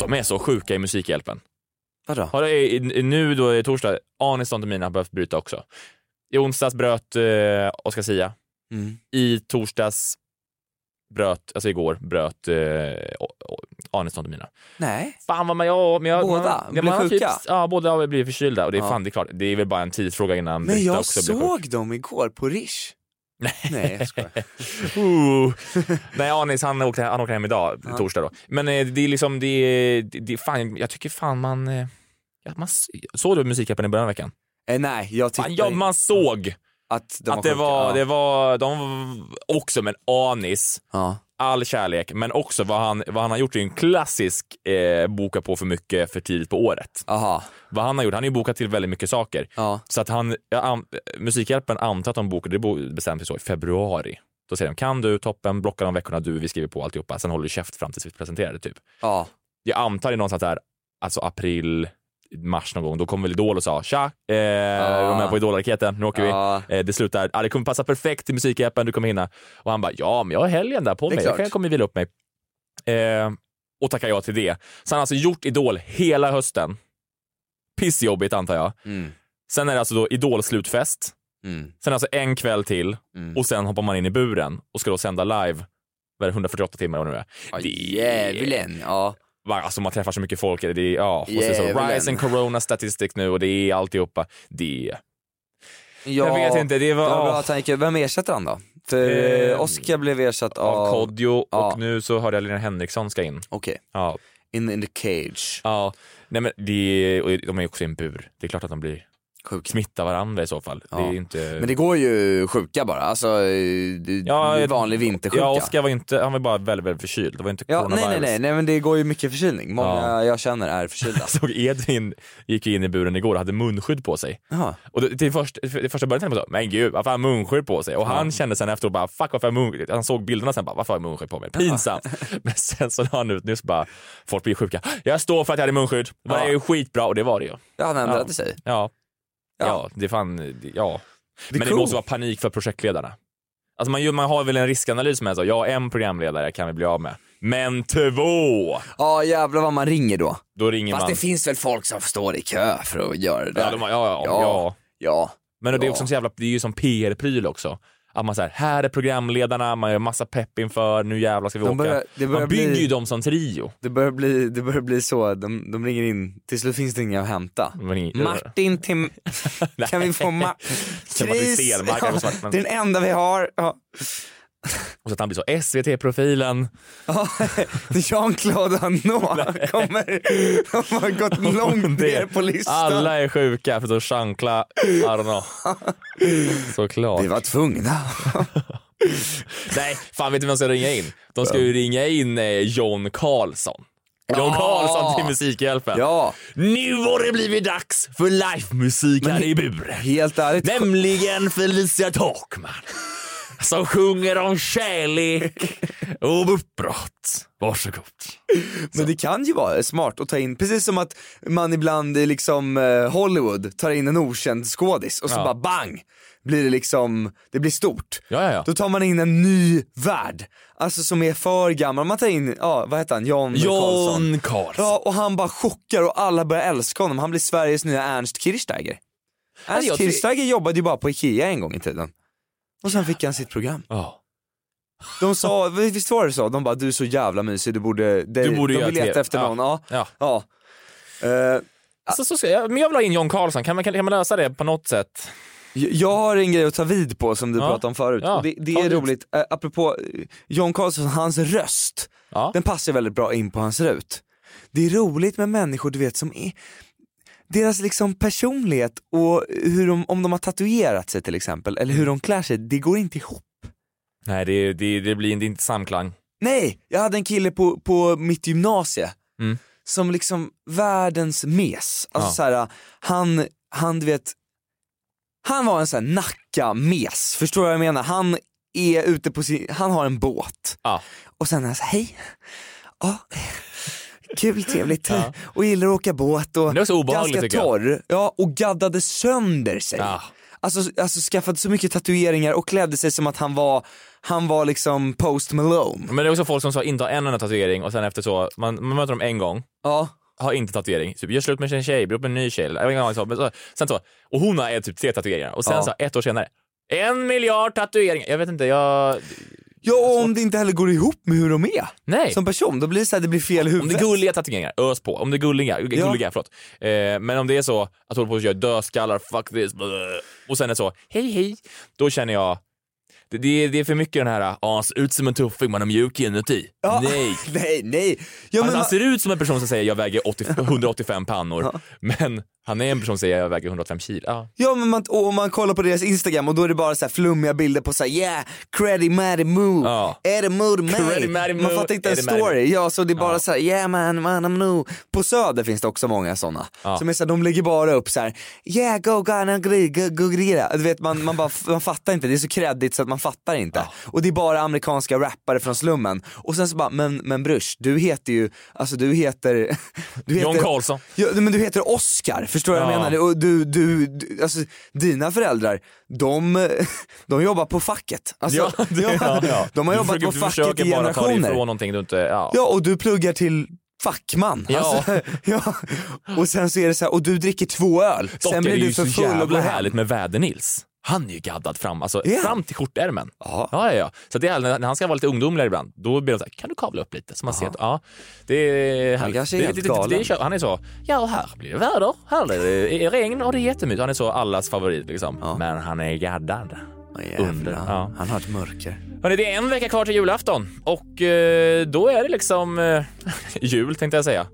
Speaker 6: de är så sjuka i Musikhjälpen.
Speaker 7: Vadå?
Speaker 6: Har det, nu då i torsdag, Anis Don Demina har behövt bryta också. I onsdags bröt eh, Oscar Sia.
Speaker 7: Mm.
Speaker 6: I torsdags bröt, alltså igår bröt eh, O- O- Anis Don Demina.
Speaker 7: Nej.
Speaker 6: Fan vad man, ja, men jag,
Speaker 7: Båda?
Speaker 6: man,
Speaker 7: Blir
Speaker 6: man
Speaker 7: sjuka?
Speaker 6: Typ, ja, båda har blivit förkylda och det är
Speaker 7: Ja.
Speaker 6: fan det är klart, det är väl bara en tidsfråga innan
Speaker 7: Men jag
Speaker 6: också
Speaker 7: såg dem igår på Rish. Nej jag skojar. [laughs]
Speaker 6: Uh. Nej, Anis han åkte, han åkte hem idag, torsdag då. Men eh, det är liksom, det är, det, är fan, jag tycker fan man... eh, Ja, man såg du Musikhjälpen i början av veckan?
Speaker 7: Eh, nej, jag tittar
Speaker 6: ja, man såg
Speaker 7: att, de
Speaker 6: att det var,
Speaker 7: ja.
Speaker 6: det var, de var också, men Anis,
Speaker 7: Ja.
Speaker 6: All kärlek, men också vad han, vad han har gjort är en klassisk eh, boka på för mycket för tidigt på året.
Speaker 7: Aha.
Speaker 6: Vad han har gjort, han har ju bokat till väldigt mycket saker.
Speaker 7: Ja.
Speaker 6: Så att han, ja, am, Musikhjälpen antar att de bokade, det bestämde sig så i februari. Då säger de, kan du, toppen, blocka de veckorna du, vi skriver på alltihopa, sen håller du käft fram tills vi presenterar det typ.
Speaker 7: Ja.
Speaker 6: Jag antar det någonstans där, alltså april, mars någon gång, då kommer väl Idol och sa tja, eh, är du med på Idol-raketen, nu åker
Speaker 7: Ja.
Speaker 6: vi. Eh, det slutar, ah, det kommer passa perfekt till Musikhjälpen, du kommer hinna. Och han bara, ja men jag har helgen där på mig, jag kan- kommer vila upp mig. Eh, och tackar ja till det. Så han har alltså gjort Idol hela hösten. Pissjobbigt antar jag.
Speaker 7: Mm.
Speaker 6: Sen är det alltså då Idol-slutfest.
Speaker 7: Mm.
Speaker 6: Sen alltså en kväll till
Speaker 7: Mm.
Speaker 6: och sen hoppar man in i buren och ska då sända live, vad är det, 148 timmar vad nu är.
Speaker 7: Ja,
Speaker 6: Det-
Speaker 7: Djävulen, ja.
Speaker 6: Alltså man träffar så mycket folk, det är, ja, och så, så. Rise and Corona Statistics nu och det är alltihopa. Det
Speaker 7: Ja,
Speaker 6: Jag vet inte, det var-
Speaker 7: Det var bra Vem ersätter han då? För
Speaker 6: Eh,
Speaker 7: Oscar blev ersatt av...
Speaker 6: av Kodjo
Speaker 7: ja.
Speaker 6: och nu så hörde jag Lena Henriksson ska in.
Speaker 7: Okej.
Speaker 6: Ja.
Speaker 7: In, in the cage.
Speaker 6: Ja, nej men det, och de är ju också i en bur. Det är klart att de blir
Speaker 7: Sjuka.
Speaker 6: smittar varandra i så fall.
Speaker 7: Ja.
Speaker 6: Det är inte...
Speaker 7: Men det går ju sjuka bara, alltså
Speaker 6: Ja,
Speaker 7: vanlig vintersjuka.
Speaker 6: Ja, Oskar var inte, han var bara väldigt, väldigt förkyld. Det var inte
Speaker 7: Ja, nej,
Speaker 6: coronavirus.
Speaker 7: nej nej nej men det går ju mycket förkylning, många
Speaker 6: Ja.
Speaker 7: jag känner är förkylda. [laughs]
Speaker 6: Såg Edvin gick in i buren igår och hade munskydd på sig.
Speaker 7: Jaha.
Speaker 6: Och det, till först, det första början tänkte jag så, men gud varför har han munskydd på sig? Och han kände sen efteråt bara, fuck varför har munskydd? Han såg bilderna sen bara, varför har jag munskydd på mig? Pinsamt. [laughs] Men sen så la han ut nyss bara, folk blir sjuka. Jag står för att jag hade munskydd. Det var
Speaker 7: Ja.
Speaker 6: ju skitbra och det var det ju.
Speaker 7: Ja han ändrade
Speaker 6: Ja.
Speaker 7: sig.
Speaker 6: Ja. Ja,
Speaker 7: Ja.
Speaker 6: det är fan, ja.
Speaker 7: Det är
Speaker 6: Men det
Speaker 7: cool.
Speaker 6: måste vara panik för projektledarna. Alltså man, man har väl en riskanalys med så, ja en programledare kan vi bli av med. Men två!
Speaker 7: Ja jävlar vad man ringer då.
Speaker 6: Då ringer
Speaker 7: Fast
Speaker 6: man.
Speaker 7: det finns väl folk som står i kö för att göra det där.
Speaker 6: Ja, de, ja, ja,
Speaker 7: Ja.
Speaker 6: ja. Men det är också så jävla, det är ju som PR-pryl också. Att man säger här är programledarna, man gör massa pepp inför, nu jävlar ska vi
Speaker 7: De
Speaker 6: åka.
Speaker 7: börjar- det börjar
Speaker 6: man bygger
Speaker 7: bli-
Speaker 6: ju dem som trio.
Speaker 7: Det börjar bli, det börjar bli så, de, de ringer in, till slut finns det inga att hämta.
Speaker 6: Men ing-
Speaker 7: Martin till, [laughs] kan vi få Ma-
Speaker 6: Martin Stenmark svart, men-
Speaker 7: det är den enda vi har. Ja.
Speaker 6: Och så att han blir så SVT-profilen.
Speaker 7: Jean-Claude Arnault [laughs] kommer, de har gått [laughs] långt ner på listan.
Speaker 6: Alla är sjuka förutom Jean-Claude Arnault. [laughs] Såklart.
Speaker 7: Vi var tvungna.
Speaker 6: Nej, fan vet du vem som ska ringa in? De ska ju ringa in eh, John Karlsson. John. Karlsson till Musikhjälpen.
Speaker 7: Ja,
Speaker 6: Nu har det blivit dags för livemusik här i buren.
Speaker 7: helt ärligt.
Speaker 6: Nämligen Felicia Takman. Som sjunger om kärlek och uppbrott. Varsågod.
Speaker 7: Men det kan ju vara smart att ta in, precis som att man ibland i liksom eh, Hollywood tar in en okänd skådis och så
Speaker 6: Ja.
Speaker 7: bara bang, blir det liksom, det blir stort.
Speaker 6: Ja, ja, ja.
Speaker 7: Då tar man in en ny värld, alltså som är för gammal. Man tar in, ja vad heter han, John Karlsson.
Speaker 6: John Karlsson.
Speaker 7: Ja och han bara chockar och alla börjar älska honom, han blir Sveriges nya Ernst Kirchsteiger. Ernst
Speaker 6: jag-
Speaker 7: Kirchsteiger jobbade ju bara på Ikea en gång i tiden. Och sen fick han sitt program.
Speaker 6: Ja.
Speaker 7: De sa, [laughs] visst var det så? De bara du är så jävla mysig, du borde, det,
Speaker 6: Du borde
Speaker 7: de vill leta efter någon. Ja.
Speaker 6: Ja.
Speaker 7: ja. Eh,
Speaker 6: Alltså, så ska jag, men jag vill ha in John Karlsson. Kan man, kan, kan man lösa det på något sätt?
Speaker 7: jag har en grej att ta vid på som du
Speaker 6: Ja.
Speaker 7: pratade om förut.
Speaker 6: Ja,
Speaker 7: det, det är roligt, uh, apropå eh, John Karlsson, hans röst,
Speaker 6: Ja.
Speaker 7: den passar väldigt bra in på hans rut. Det är roligt med människor du vet som är, deras liksom personlighet och hur de, om de har tatuerat sig till exempel, eller hur de klär sig, det går inte ihop.
Speaker 6: Nej, det, det, det blir inte, inte samklang.
Speaker 7: Nej, jag hade en kille på, på mitt gymnasie
Speaker 6: Mm.
Speaker 7: som liksom världens mes. Alltså
Speaker 6: Ja.
Speaker 7: så här, han, han du vet, han var en sån Nacka-mes, förstår du vad jag menar? Han är ute på sin, han har en båt.
Speaker 6: Ja.
Speaker 7: och sen är jag så här, hej, ja, kul, trevligt och gillar att åka båt och ganska torr. Ja, och gaddade sönder sig. Alltså, alltså skaffade så mycket tatueringar och klädde sig som att han var, han var liksom Post Malone.
Speaker 6: Men det är också folk som så inte har en enda tatuering och sen efter så, man, man möter dem en gång,
Speaker 7: ja.
Speaker 6: har inte tatuering, typ gör slut med sin tjej, blir upp med en ny tjej, jag vet inte vad så, men så, sen så, och hon har typ tre tatueringar och sen
Speaker 7: Ja.
Speaker 6: så ett år senare, en miljard tatueringar. Jag vet inte, jag...
Speaker 7: Ja, och om det inte heller går ihop med hur de är
Speaker 6: Nej.
Speaker 7: som person, då blir det så här, det blir fel i
Speaker 6: Om det är gulliga tatueringar, ös på. Om det är gulliga, gulliga förlåt. Eh, men om det är så att hålla på och göra dödskallar, fuck this, bleh, och sen är det så, hej hej, då känner jag, det, det, är, det är för mycket den här, ah, han ser ut som en tuffing, man är mjuk inuti.
Speaker 7: Ja,
Speaker 6: Nej. [laughs]
Speaker 7: nej, nej. Ja, men
Speaker 6: han ser ut som en person som säger jag väger 80, 185 [laughs] pannor, men han är en person som säger jag väger 185 kilo. Ja.
Speaker 7: Ja men man, och man kollar på deras instagram och då är det bara så här flummiga bilder på såhär yeah, creddy maddy moo,
Speaker 6: Ja.
Speaker 7: är det
Speaker 6: Creddy
Speaker 7: mig?
Speaker 6: maddy
Speaker 7: Man
Speaker 6: moo,
Speaker 7: fattar inte en story, ja så det är bara så här yeah man, man I'm new. På söder finns det också många sådana.
Speaker 6: Ja.
Speaker 7: Som är så här, de lägger bara upp så här yeah go gonna gri, go, go grira. Du vet man, man, bara, man fattar inte, det är så kreddigt så att man fattar inte. Och det är bara amerikanska rappare från slummen. Och sen så bara, men, men brors, du heter ju, alltså du heter, [laughs] du heter
Speaker 6: John Karlsson.
Speaker 7: Ja, men du heter Oscar, förstår du vad jag
Speaker 6: Ja.
Speaker 7: menar? Och du, du, du, alltså dina föräldrar, de, [laughs] de jobbar på facket. Alltså, [laughs]
Speaker 6: ja, det, ja, ja.
Speaker 7: De har
Speaker 6: Du
Speaker 7: jobbat
Speaker 6: försöker-
Speaker 7: på
Speaker 6: du
Speaker 7: facket
Speaker 6: försöker
Speaker 7: i
Speaker 6: bara ta dig
Speaker 7: generationer.
Speaker 6: ifrån någonting du inte, ja.
Speaker 7: Ja, och du pluggar till fackman.
Speaker 6: Ja.
Speaker 7: Alltså, [laughs] ja. Och sen så är det så här, och du dricker två öl,
Speaker 6: Dock
Speaker 7: sen
Speaker 6: är
Speaker 7: blir
Speaker 6: det
Speaker 7: du
Speaker 6: ju
Speaker 7: för
Speaker 6: så
Speaker 7: full och går
Speaker 6: jävla
Speaker 7: hem.
Speaker 6: härligt med Väder-Nils. Han är ju gaddad fram, alltså
Speaker 7: Ja.
Speaker 6: fram till skjortärmen.
Speaker 7: Ja.
Speaker 6: Ja, ja, ja. Så det är, när han ska vara lite ungdomligare ibland, då blir det så här, kan du kavla upp lite? Så man ser att, ja, det är härligt.
Speaker 7: kanske är
Speaker 6: det,
Speaker 7: helt
Speaker 6: det, det,
Speaker 7: galen.
Speaker 6: det, är- Han är så, ja här blir det väder, här blir det regn och det är jättemycket. Han är så allas favorit liksom. Men han är gaddad. Under. Ja.
Speaker 7: Han har ett mörker.
Speaker 6: Hörrni, det är en vecka kvar till julafton och eh, då är det liksom eh, [laughs] jul tänkte jag säga.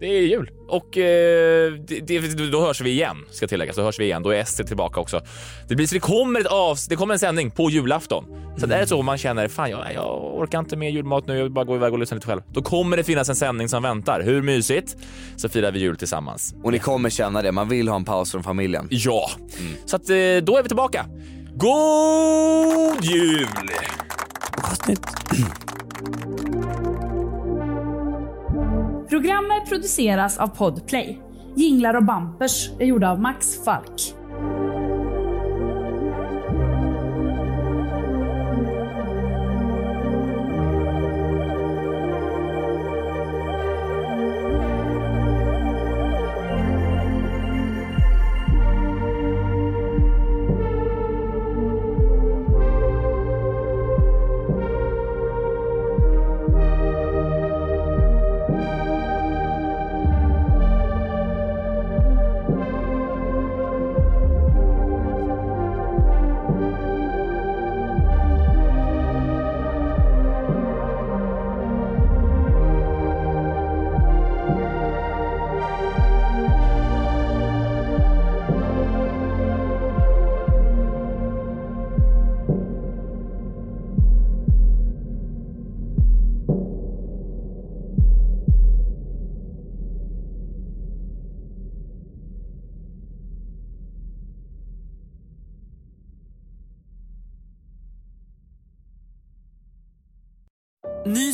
Speaker 6: Det är jul och eh, det, det, då hörs vi igen ska tilläggas. Då hörs vi igen. Då är SC tillbaka också. Det, blir, så det, kommer ett avs, det kommer en sändning på julafton. Så det är så man känner fan jag, jag orkar inte med julmat nu, jag vill bara gå iväg och lyssna lite själv. Då kommer det finnas en sändning som väntar. Hur mysigt? Så firar vi jul tillsammans.
Speaker 7: Och ni kommer känna det, man vill ha en paus från familjen.
Speaker 6: Ja, så att, eh, då är vi tillbaka. God jul!
Speaker 5: Programmet produceras av Podplay. Jinglar och Bumpers är gjorda av Max Falk.